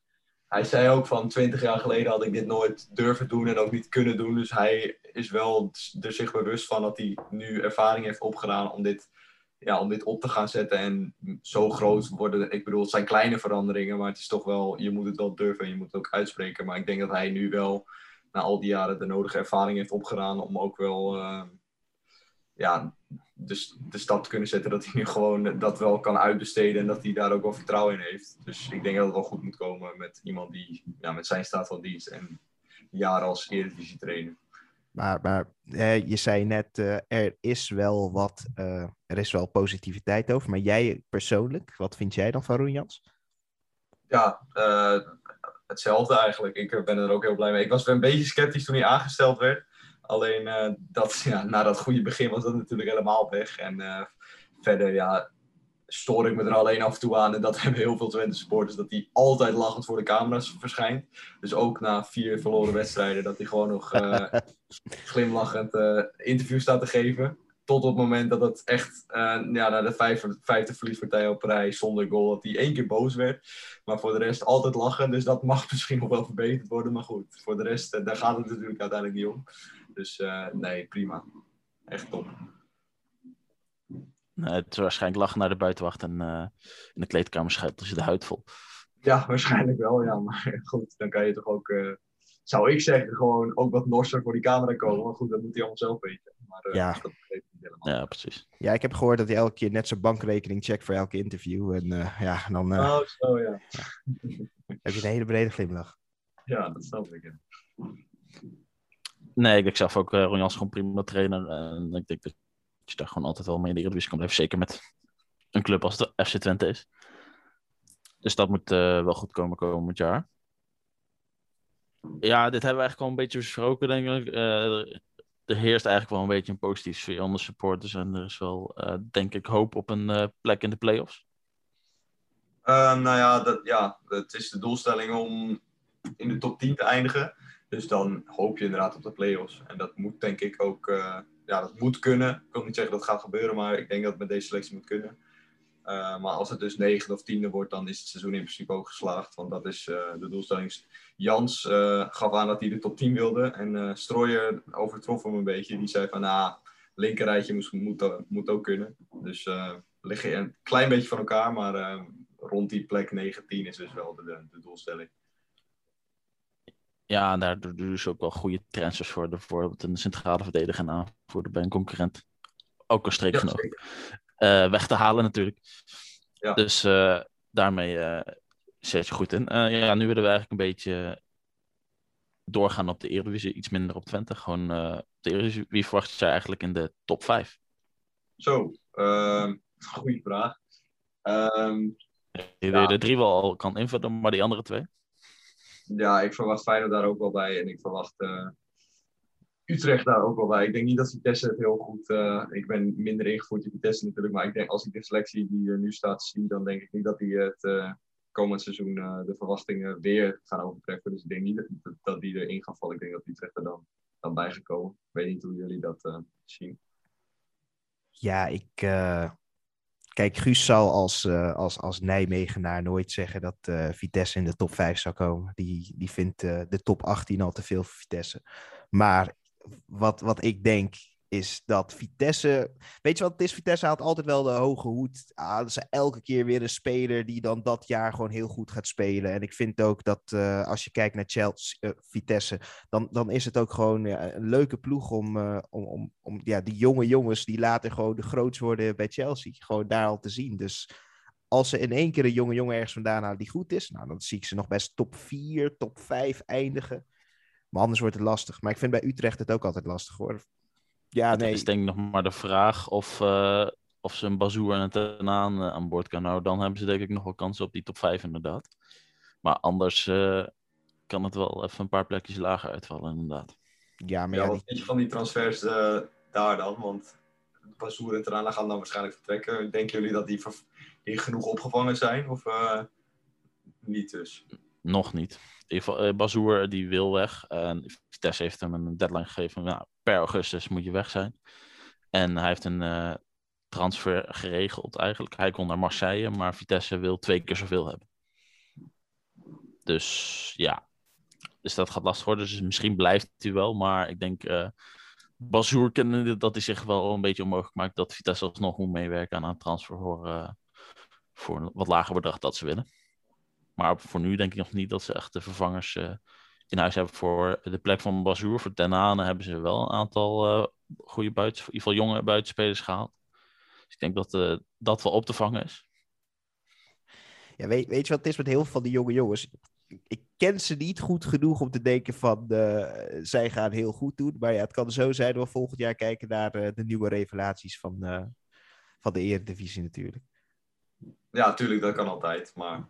Hij zei ook van 20 jaar geleden had ik dit nooit durven doen en ook niet kunnen doen. Dus hij is wel er zich bewust van dat hij nu ervaring heeft opgedaan om dit ja, om dit op te gaan zetten en zo groot worden. Ik bedoel, het zijn kleine veranderingen, maar het is toch wel, je moet het wel durven en je moet het ook uitspreken. Maar ik denk dat hij nu wel na al die jaren de nodige ervaring heeft opgedaan om ook wel uh, ja, de, de stap te kunnen zetten dat hij nu gewoon dat wel kan uitbesteden en dat hij daar ook wel vertrouwen in heeft. Dus ik denk dat het wel goed moet komen met iemand die ja, met zijn staat van dienst en jaren als eredivisie trainer. Maar, maar je zei net, uh, er is wel wat, uh, er is wel positiviteit over. Maar jij persoonlijk, wat vind jij dan van Roen Jans? Ja, uh, hetzelfde eigenlijk. Ik ben er ook heel blij mee. Ik was wel een beetje sceptisch toen hij aangesteld werd. Alleen dat, ja, na dat goede begin was dat natuurlijk helemaal weg. En verder, ja, stoor ik me er alleen af en toe aan. En dat hebben heel veel Twente supporters. Dat hij altijd lachend voor de camera's verschijnt. Dus ook na vier verloren wedstrijden. Dat hij gewoon nog uh, glimlachend interview staat te geven. Tot op het moment dat het echt uh, ja, na de vijfde, vijfde verliespartij op rij zonder goal. Dat hij één keer boos werd. Maar voor de rest altijd lachen. Dus dat mag misschien nog wel verbeterd worden. Maar goed, voor de rest, daar gaat het natuurlijk uiteindelijk niet om. Dus nee, prima. Echt top. Uh, het is waarschijnlijk lachen naar de buitenwacht en in de kleedkamer schuilt je de huid vol. Ja, waarschijnlijk wel, ja. Maar goed, dan kan je toch ook, zou ik zeggen, gewoon ook wat norser voor die camera komen. Maar goed, dat moet hij allemaal zelf weten. Maar ja. dat begreep ik niet helemaal. Ja, precies. Ja, ik heb gehoord dat hij elke keer net zijn bankrekening checkt voor elke interview. En ja, dan oh, zo, ja. heb je een hele brede glimlach. Ja, dat snap ik. Ja. Nee, ik zelf ook uh, Ron gewoon prima trainer. En ik denk dat je daar gewoon altijd wel mee in de Eredivisie kan blijven. Zeker met een club als de FC Twente is. Dus dat moet uh, wel goed komen komend jaar. Ja, dit hebben we eigenlijk al een beetje besproken, denk ik. Uh, er heerst eigenlijk wel een beetje een positief sfeer onder supporters. En er is wel, eh, denk ik, hoop op een eh, plek in de playoffs. Ehm, nou ja, dat, ja, het is de doelstelling om in de top 10 te eindigen. Dus dan hoop je inderdaad op de play-offs. En dat moet denk ik ook eh, ja, dat moet kunnen. Ik wil niet zeggen dat het gaat gebeuren, maar ik denk dat het met deze selectie moet kunnen. Uh, maar als het dus negen of tiende wordt, dan is het seizoen in principe ook geslaagd. Want dat is uh, de doelstelling. Jans uh, gaf aan dat hij de top 10 wilde. En Strooijer overtrof hem een beetje. Die zei van, nou, linkerrijtje moet, moet, moet ook kunnen. Dus liggen een klein beetje van elkaar. Maar rond die plek 19 is dus wel de, de doelstelling. Ja, daar doen ze ook wel goede transfers voor. Bijvoorbeeld een centrale verdediger en aanvoerder bij een concurrent. Ook een streek genoeg. Uh, weg te halen natuurlijk. Ja. Dus uh, daarmee uh, zet je goed in. ja, nu willen we eigenlijk een beetje doorgaan op de Eredivisie. Iets minder op Twente. Gewoon op de Eredivisie. Wie verwacht jij eigenlijk in de top 5? Zo, uh, goede vraag. Um, je ja. de drie wel al kan invullen, maar die andere twee? Ja, ik verwacht Feyenoord daar ook wel bij. En ik verwacht uh, Utrecht daar ook wel bij. Ik denk niet dat Vitesse het heel goed... Uh, ik ben minder ingevoerd in Vitesse natuurlijk. Maar ik denk als ik de selectie die er nu staat zie... dan denk ik niet dat die het uh, komend seizoen de verwachtingen weer gaan overtreffen. Dus ik denk niet dat, dat die erin gaan vallen. Ik denk dat Utrecht er dan, dan bij gekomen. Ik weet niet hoe jullie dat zien. Ja, ik... Kijk, Guus zal als, als, als Nijmegenaar nooit zeggen dat uh, Vitesse in de top 5 zou komen. Die, die vindt de top 18 al te veel voor Vitesse. Maar wat, wat ik denk is dat Vitesse... Weet je wat het is? Vitesse haalt altijd wel de hoge hoed. Ah, ze elke keer weer een speler die dan dat jaar gewoon heel goed gaat spelen. En ik vind ook dat als je kijkt naar Chelsea, Vitesse... Dan, dan is het ook gewoon ja, een leuke ploeg om, om, om, om ja, die jonge jongens... die later gewoon de groots worden bij Chelsea. Gewoon daar al te zien. Dus als ze in één keer een jonge jongen ergens vandaan halen die goed is... Nou, dan zie ik ze nog best top 4, top 5 eindigen. Maar anders wordt het lastig. Maar ik vind bij Utrecht het ook altijd lastig hoor. Ja, nee. Het is denk ik nog maar de vraag of, uh, of ze een Bazoer en een Tenaan uh, aan boord kan houden. Dan hebben ze denk ik nog wel kansen op die top 5 inderdaad. Maar anders uh, kan het wel even een paar plekjes lager uitvallen inderdaad. Ja, maar ja, ja, wat vind je van die transfers daar dan? Want Bazoer en Tenaan gaan dan waarschijnlijk vertrekken. Denken jullie dat die, die genoeg opgevangen zijn? Of niet dus? Nog niet. Geval, Bazoer die wil weg. En Vitesse heeft hem een deadline gegeven. Nou, per augustus moet je weg zijn. En hij heeft een uh, transfer geregeld eigenlijk. Hij kon naar Marseille, maar Vitesse wil twee keer zoveel hebben. Dus ja, dus dat gaat lastig worden. Dus misschien blijft hij wel, maar ik denk uh, Bazoer kennende dat hij zich wel een beetje onmogelijk maakt dat Vitesse alsnog moet meewerken aan een transfer voor, voor een wat lager bedrag dat ze willen. Maar voor nu denk ik nog niet dat ze echt de vervangers uh, in huis hebben voor de plek van Bazoer. Voor Tenane hebben ze wel een aantal uh, goede buiten, in ieder geval jonge buitenspelers gehaald. Dus ik denk dat uh, dat wel op te vangen is. Ja, weet, weet je wat het is met heel veel van die jonge jongens? Ik ken ze niet goed genoeg om te denken van uh, zij gaan heel goed doen. Maar ja, het kan zo zijn dat we volgend jaar kijken naar de nieuwe revelaties van, van de Eredivisie natuurlijk. Ja, natuurlijk, dat kan altijd. Maar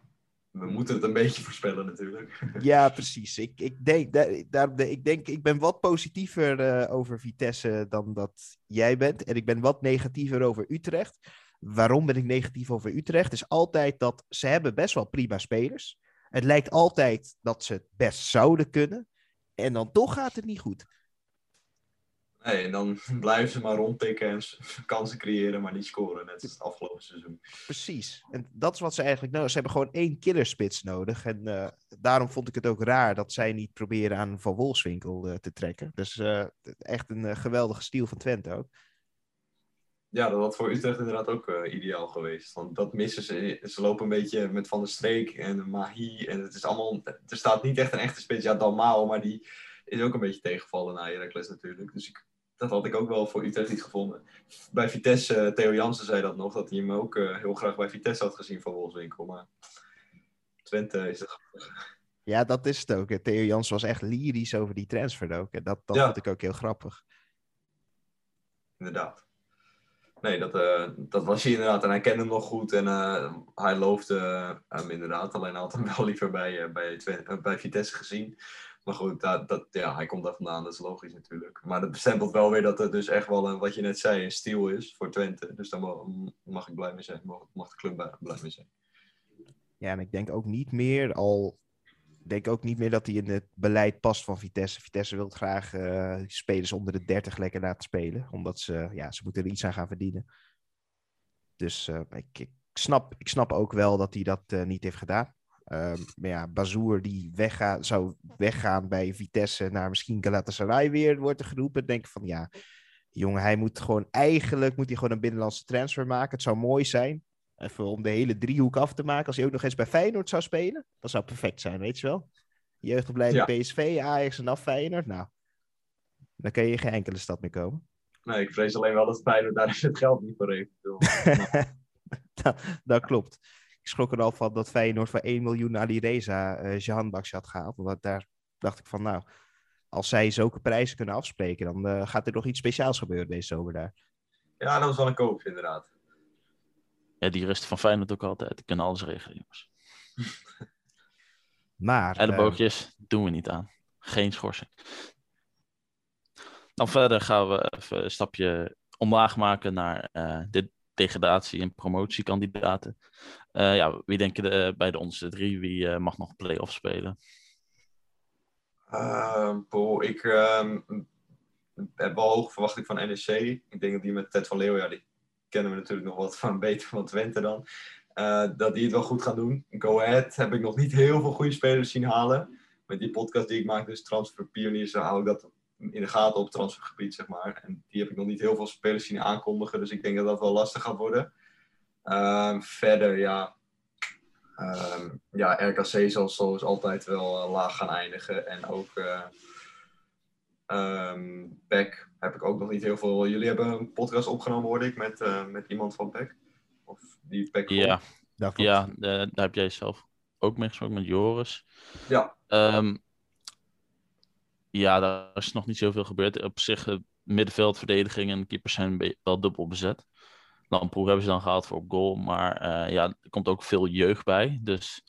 we moeten het een beetje voorspellen natuurlijk. Ja, precies. Ik, ik, denk, daar, ik denk, ik ben wat positiever uh, over Vitesse dan dat jij bent. En ik ben wat negatiever over Utrecht. Waarom ben ik negatief over Utrecht? Is altijd dat ze hebben best wel prima spelers. Het lijkt altijd dat ze het best zouden kunnen. En dan toch gaat het niet goed. Nee, en dan blijven ze maar rondtikken en kansen creëren, maar niet scoren. Net als het afgelopen seizoen. Precies. En dat is wat ze eigenlijk nodig Ze hebben gewoon één killerspits nodig. En uh, daarom vond ik het ook raar dat zij niet proberen aan Van Wolfswinkel uh, te trekken. Dus uh, echt een geweldige stiel van Twente ook. Ja, dat had voor Utrecht inderdaad ook ideaal geweest. Want dat missen ze. Ze lopen een beetje met Van der Streek en Mahi. En het is allemaal... Er staat niet echt een echte spits. Ja, Dalmao, maar die is ook een beetje tegengevallen na Heracles natuurlijk. Dus ik dat had ik ook wel voor Utrecht niet gevonden. Bij Vitesse, uh, Theo Jansen zei dat nog, dat hij hem ook uh, heel graag bij Vitesse had gezien van Wolfswinkel. Maar Twente is het Ja, dat is het ook. Theo Jansen was echt lyrisch over die transfer ook. En dat, dat ja. vond ik ook heel grappig. Inderdaad. Nee, dat, uh, dat was hij inderdaad. En hij kende hem nog goed en hij loofde hem inderdaad. Alleen had hem wel liever bij, bij, bij Vitesse gezien. Maar goed, dat, dat, ja, hij komt daar vandaan, dat is logisch natuurlijk. Maar dat bestempelt wel weer dat het dus echt wel, een, wat je net zei, een stiel is voor Twente. Dus daar mag, ik blij mee zijn, mag, mag de club blij, mee zijn. Ja, en ik denk ook niet meer, al denk ook niet meer dat hij in het beleid past van Vitesse. Vitesse wil graag eh, spelers onder de 30 lekker laten spelen, omdat ze, ja, ze moeten er iets aan gaan verdienen. Dus eh, ik, ik, snap, ik snap ook wel dat hij dat eh, niet heeft gedaan. Ehm, maar ja, Bazoer die wegga zou weggaan bij Vitesse naar misschien Galatasaray weer, wordt er geroepen. Denk ik van ja, jongen, hij moet gewoon eigenlijk moet hij gewoon een binnenlandse transfer maken. Het zou mooi zijn, even om de hele driehoek af te maken. Als hij ook nog eens bij Feyenoord zou spelen, dat zou perfect zijn, weet je wel. Jeugdopleiding Ja. PSV, Ajax en dan Feyenoord. Nou, dan kan je in geen enkele stad meer komen. Nee, ik vrees alleen wel dat Feyenoord daar het geld niet voor heeft. Bedoel, dat, dat klopt. Ik schrok er al van dat Feyenoord voor 1 miljoen Ali Reza eh Jahan Bakshi had gehaald. Want daar dacht ik van, nou, als zij zulke prijzen kunnen afspreken, dan eh, gaat er nog iets speciaals gebeuren deze zomer daar. Ja, dat was wel een koopje inderdaad. Ja, die rust van Feyenoord ook altijd. Die kunnen alles regelen, jongens. Maar, En de boogjes doen we niet aan. Geen schorsing. Dan verder gaan we even een stapje omlaag maken naar eh, de degradatie- en promotiekandidaten. Eh, ja, wie denken de, bij de onderste drie? Wie eh, mag nog play-off spelen? Poh, ik ehm, heb wel hoge verwachting van NEC. Ik denk dat die met Ted van Leeuwen, ja, die kennen we natuurlijk nog wat van beter van Twente dan. Eh, dat die het wel goed gaan doen. Go Ahead heb ik nog niet heel veel goede spelers zien halen. Met die podcast die ik maak, dus Transfer Pioniers, hou ik dat in de gaten op transfergebied, zeg maar. En die heb ik nog niet heel veel spelers zien aankondigen, dus ik denk dat dat wel lastig gaat worden. Ehm, verder, ja, Ehm, ja, RKC zal zoals altijd wel eh, laag gaan eindigen. En ook eh ehm, Beck heb ik ook nog niet heel veel. Jullie hebben een podcast opgenomen, hoorde ik, met, eh, met iemand van Beck. Of die Beck. Ja, ja daar heb jij zelf ook mee gesproken met Joris. Ja, Ehm, ja, daar is nog niet zoveel gebeurd. Op zich, het middenveld, verdediging en keepers zijn wel dubbel bezet. Lamproe hebben ze dan gehaald voor goal. Maar eh, ja, er komt ook veel jeugd bij. Dus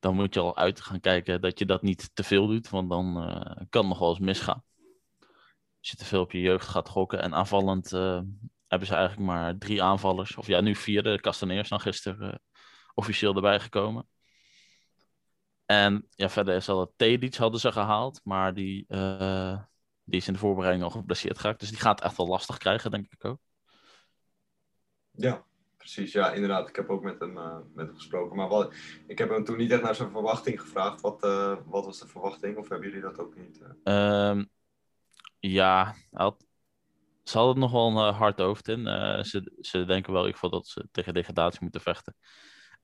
dan moet je al uit gaan kijken dat je dat niet te veel doet. Want dan eh, kan nog wel eens misgaan. Als je te veel op je jeugd gaat gokken. En aanvallend eh, hebben ze eigenlijk maar drie aanvallers. Of ja, nu vier. De Castaneers dan gisteren eh, officieel erbij gekomen. En ja, verder is al het Tedic hadden ze gehaald, maar die, eh, die is in de voorbereiding al geblesseerd geraakt. Dus die gaat het echt wel lastig krijgen, denk ik ook. ja, precies. Ja, inderdaad. Ik heb ook met hem, eh, met hem gesproken. Maar wat, ik heb hem toen niet echt naar zijn verwachting gevraagd. Wat, eh, wat was de verwachting? Of hebben jullie dat ook niet? eh? Ehm, ja, had, ze hadden nog wel een hard hoofd in. Ze, ze denken wel in ieder geval dat ze tegen degradatie moeten vechten.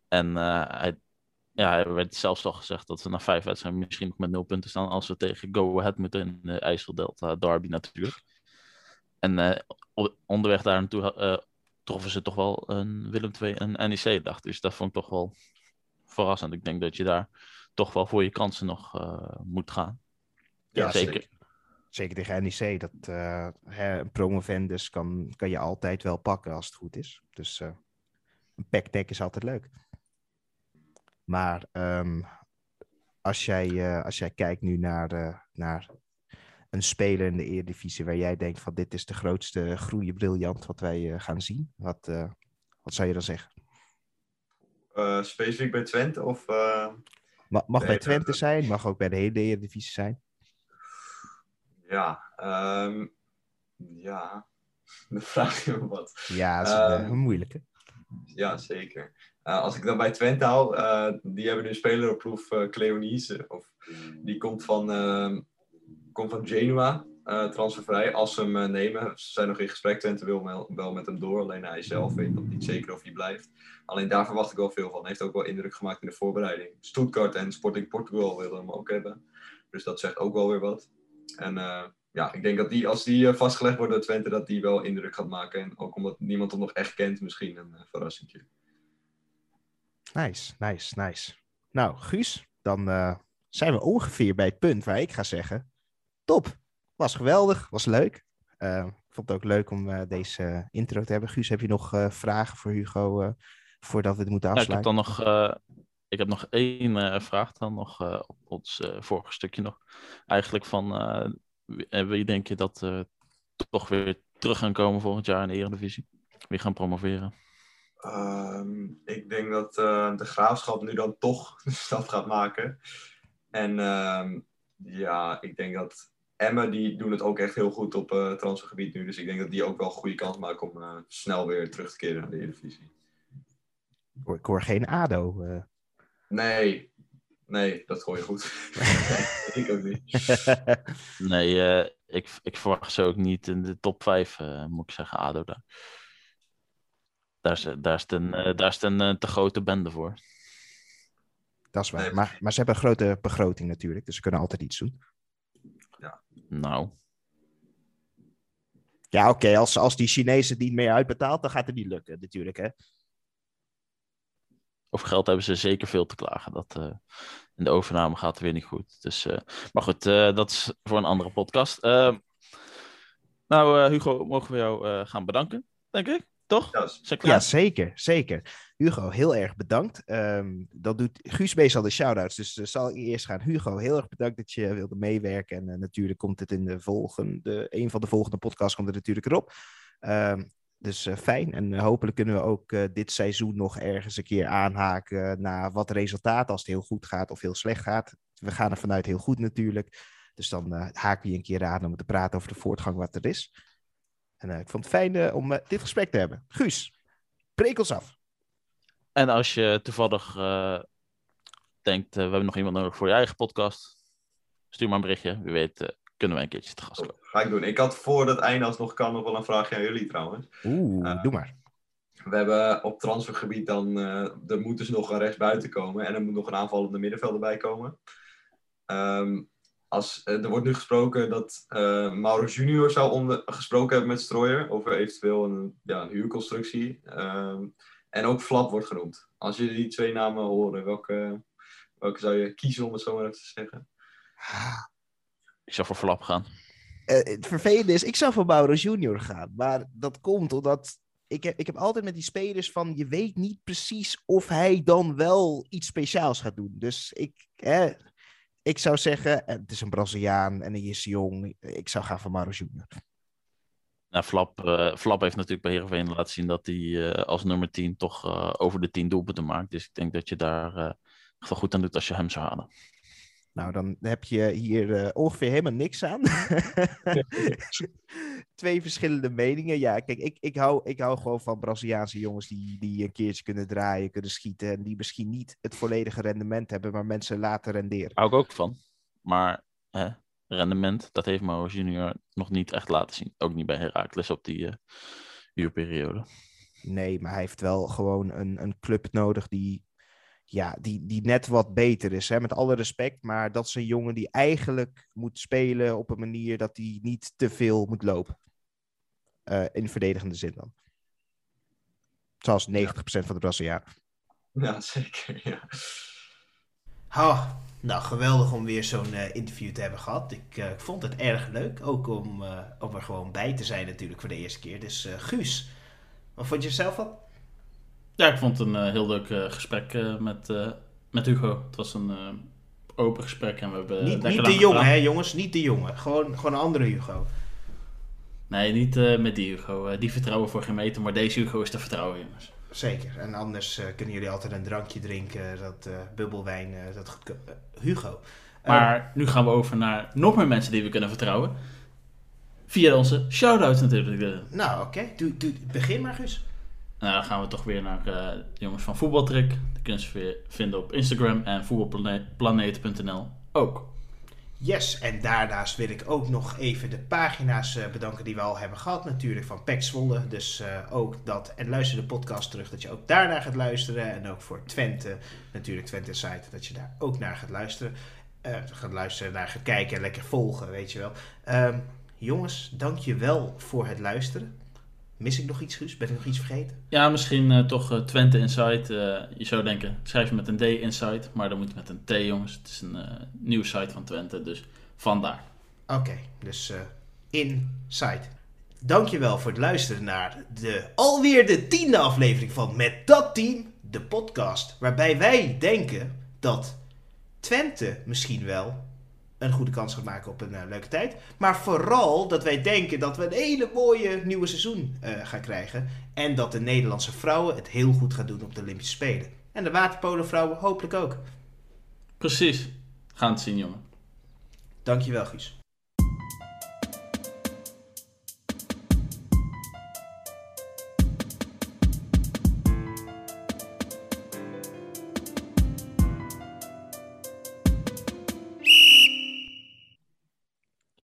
En hij, ja, er werd zelfs al gezegd dat ze na vijf wedstrijden misschien nog met nul punten staan als we tegen Go Ahead moeten in de IJsseldelta Derby natuurlijk. En eh, onderweg daar naartoe eh, troffen ze toch wel een Willem II en NEC dag. Dus dat vond ik toch wel verrassend. Ik denk dat je daar toch wel voor je kansen nog eh, moet gaan. Ja, zeker. Zeker tegen NEC. Dat, hè, een promovendus kan, kan je altijd wel pakken als het goed is. Dus een pack is altijd leuk. Maar ehm, als, jij, eh, als jij kijkt nu naar, eh, naar een speler in de Eredivisie waar jij denkt van dit is de grootste groeien briljant wat wij eh, gaan zien. Wat, wat zou je dan zeggen? Specifiek bij Twente? Of, Ma- mag bij Twente zijn, mag ook bij de hele Eredivisie zijn. ja, ehm, ja. Dan vraag je me wat. Ja, dat is een, eh, Ehm, een moeilijke. Ja, zeker. Als ik dan bij Twente hou, eh, die hebben nu een speler op proef, eh Cleonice. Of, die komt van, ehm, komt van Genua, eh, transfervrij. Als ze hem nemen, ze zijn nog in gesprek. Twente wil wel, wel met hem door, alleen hij zelf weet nog niet zeker of hij blijft. Alleen daar verwacht ik wel veel van. Hij heeft ook wel indruk gemaakt in de voorbereiding. Stuttgart en Sporting Portugal willen hem ook hebben. Dus dat zegt ook wel weer wat. En ja, ik denk dat die, als die vastgelegd wordt door Twente, dat die wel indruk gaat maken. En ook omdat niemand hem nog echt kent, misschien een uh, verrassingje. Nice, nice, nice. Nou, Guus, dan eh, zijn we ongeveer bij het punt waar ik ga zeggen: top, was geweldig, was leuk. Eh, ik vond het ook leuk om eh, deze intro te hebben. Guus, heb je nog vragen voor Hugo voordat we het moeten Ja, ik heb afsluiten? dan nog, ik heb nog één vraag dan nog op ons vorige stukje nog. Eigenlijk van, wie, wie denk je dat toch weer terug gaan komen volgend jaar in de Eredivisie? Wie gaan promoveren? Ehm, ik denk dat eh, de graafschap nu dan toch de stap gaat maken. En ehm, ja, ik denk dat Emmen, die doen het ook echt heel goed op eh transfergebied nu. Dus ik denk dat die ook wel een goede kans maken om eh, snel weer terug te keren naar de Eredivisie. Ik hoor, ik hoor geen ADO. eh. Nee, nee, dat gooi je goed. nee, ik ook niet. Nee, eh, ik, ik verwacht ze ook niet in de top 5, eh, moet ik zeggen, ADO daar. Daar is, daar is het een, eh, daar is het een eh, te grote bende voor. dat is waar. Nee. Maar, maar ze hebben een grote begroting natuurlijk, dus ze kunnen altijd iets doen. Nou, Ja, oké, als, als die Chinezen het niet meer uitbetaalt, dan gaat het niet lukken natuurlijk, hè. over geld hebben ze zeker veel te klagen. Dat, eh, in de overname gaat het weer niet goed. Dus, eh, maar goed, eh, dat is voor een andere podcast. Eh, nou, eh, Hugo, mogen we jou eh, gaan bedanken, denk ik? Toch? Ja, zeker, zeker. Hugo, heel erg bedankt. Ehm, dat doet Guus meestal de shout-outs, dus eh, zal ik eerst gaan. Hugo, heel erg bedankt dat je wilde meewerken. En eh, natuurlijk komt het in de volgende, een van de volgende podcasts komt er natuurlijk erop. Ehm, dus eh, fijn. En hopelijk kunnen we ook eh, dit seizoen nog ergens een keer aanhaken naar wat resultaat, als het heel goed gaat of heel slecht gaat. We gaan er vanuit heel goed natuurlijk. Dus dan eh, haken we je een keer aan om te praten over de voortgang wat er is. En eh, ik vond het fijn eh, om eh, dit gesprek te hebben. Guus, breek ons af. En als je toevallig eh, denkt, we hebben nog iemand nodig voor je eigen podcast, stuur maar een berichtje. Wie weet, kunnen wij een keertje te gast komen. Ga ik doen. Ik had voor dat einde alsnog kan nog wel een vraagje aan jullie trouwens. Oeh, Eh, doe maar. We hebben op transfergebied dan, eh, er moet dus nog een rechtsbuiten komen en er moet nog een aanvallende middenvelder bij komen. Ehm, als, eh, er wordt nu gesproken dat eh Mauro Junior zou onder, gesproken hebben met Strooier over eventueel een, ja, een huurconstructie. Ehm, en ook Flap wordt genoemd. Als jullie die twee namen horen, welke, welke zou je kiezen om het zo maar even te zeggen? Ik zou voor Flap gaan. Eh, het vervelende is, ik zou voor Mauro Junior gaan. Maar dat komt omdat ik heb, ik heb altijd met die spelers van, je weet niet precies of hij dan wel iets speciaals gaat doen. Dus ik, eh, ik zou zeggen, eh, het is een Braziliaan en hij is jong. Ik zou gaan voor Mauro Junior. Nou, Flap, eh, Flap heeft natuurlijk bij Heerenveen laten zien dat hij eh, als nummer 10 toch over de 10 doelpunten maakt. Dus ik denk dat je daar echt goed aan doet als je hem zou halen. Nou, dan heb je hier eh, ongeveer helemaal niks aan. Twee verschillende meningen. Ja, kijk, ik, ik, hou, ik hou gewoon van Braziliaanse jongens die, die een keertje kunnen draaien, kunnen schieten. En die misschien niet het volledige rendement hebben, maar mensen laten renderen. Hou ik ook van. Maar hè, rendement, dat heeft Mauro Junior nog niet echt laten zien. Ook niet bij Heracles op die eh uurperiode. Nee, maar hij heeft wel gewoon een, een club nodig die, ja, die, die net wat beter is. Hè? Met alle respect, maar dat is een jongen die eigenlijk moet spelen op een manier dat hij niet te veel moet lopen. Eh, in verdedigende zin dan. Zoals 90% van de Brazilianen. Ja, zeker. Ja. Oh, nou, geweldig om weer zo'n eh, interview te hebben gehad. Ik, eh, ik vond het erg leuk. Ook om, eh, om er gewoon bij te zijn natuurlijk voor de eerste keer. Dus eh, Guus, wat vond je zelf van? Ja, ik vond het een eh, heel leuk eh, gesprek eh, met, met Hugo. Het was een open gesprek en we hebben niet de jongen, hè jongens? Niet de jongen. Gewoon, gewoon een andere Hugo. Nee, niet met die Hugo. Die vertrouwen voor geen meter, maar deze Hugo is te vertrouwen, jongens. Zeker. En anders kunnen jullie altijd een drankje drinken. Dat bubbelwijn, dat Hugo. Maar nu gaan we over naar nog meer mensen die we kunnen vertrouwen. Via onze shout-outs natuurlijk. Nou, oké. Doe, doe, begin maar, Guus. Nou, dan gaan we toch weer naar eh, de jongens van Voetbaltrick. Die kunnen ze weer vinden op Instagram en voetbalplaneet.nl ook. Yes, en daarnaast wil ik ook nog even de pagina's eh, bedanken die we al hebben gehad. Natuurlijk van Pek Zwolle. Dus eh, ook dat. En luister de podcast terug dat je ook daarnaar gaat luisteren. En ook voor Twente, natuurlijk Twente Site, dat je daar ook naar gaat luisteren. Gaat luisteren, naar gaat kijken en lekker volgen, weet je wel. Ehm, jongens, dank je wel voor het luisteren. Mis ik nog iets, Guus? Ben ik nog iets vergeten? Ja, misschien eh, toch eh, Twente Insight. Eh, je zou denken, schrijf je met een D Insight, maar dan moet je met een T, jongens. Het is een nieuwe site van Twente, dus vandaar. Oké, dus eh Inside. Dankjewel voor het luisteren naar de alweer de tiende aflevering van Met Dat Team. de podcast waarbij wij denken dat Twente misschien wel een goede kans gaat maken op een eh, leuke tijd. Maar vooral dat wij denken dat we een hele mooie nieuwe seizoen eh, gaan krijgen. En dat de Nederlandse vrouwen het heel goed gaan doen op de Olympische Spelen. En de waterpolenvrouwen hopelijk ook. Precies. Gaan het zien, jongen. Dankjewel, Guus.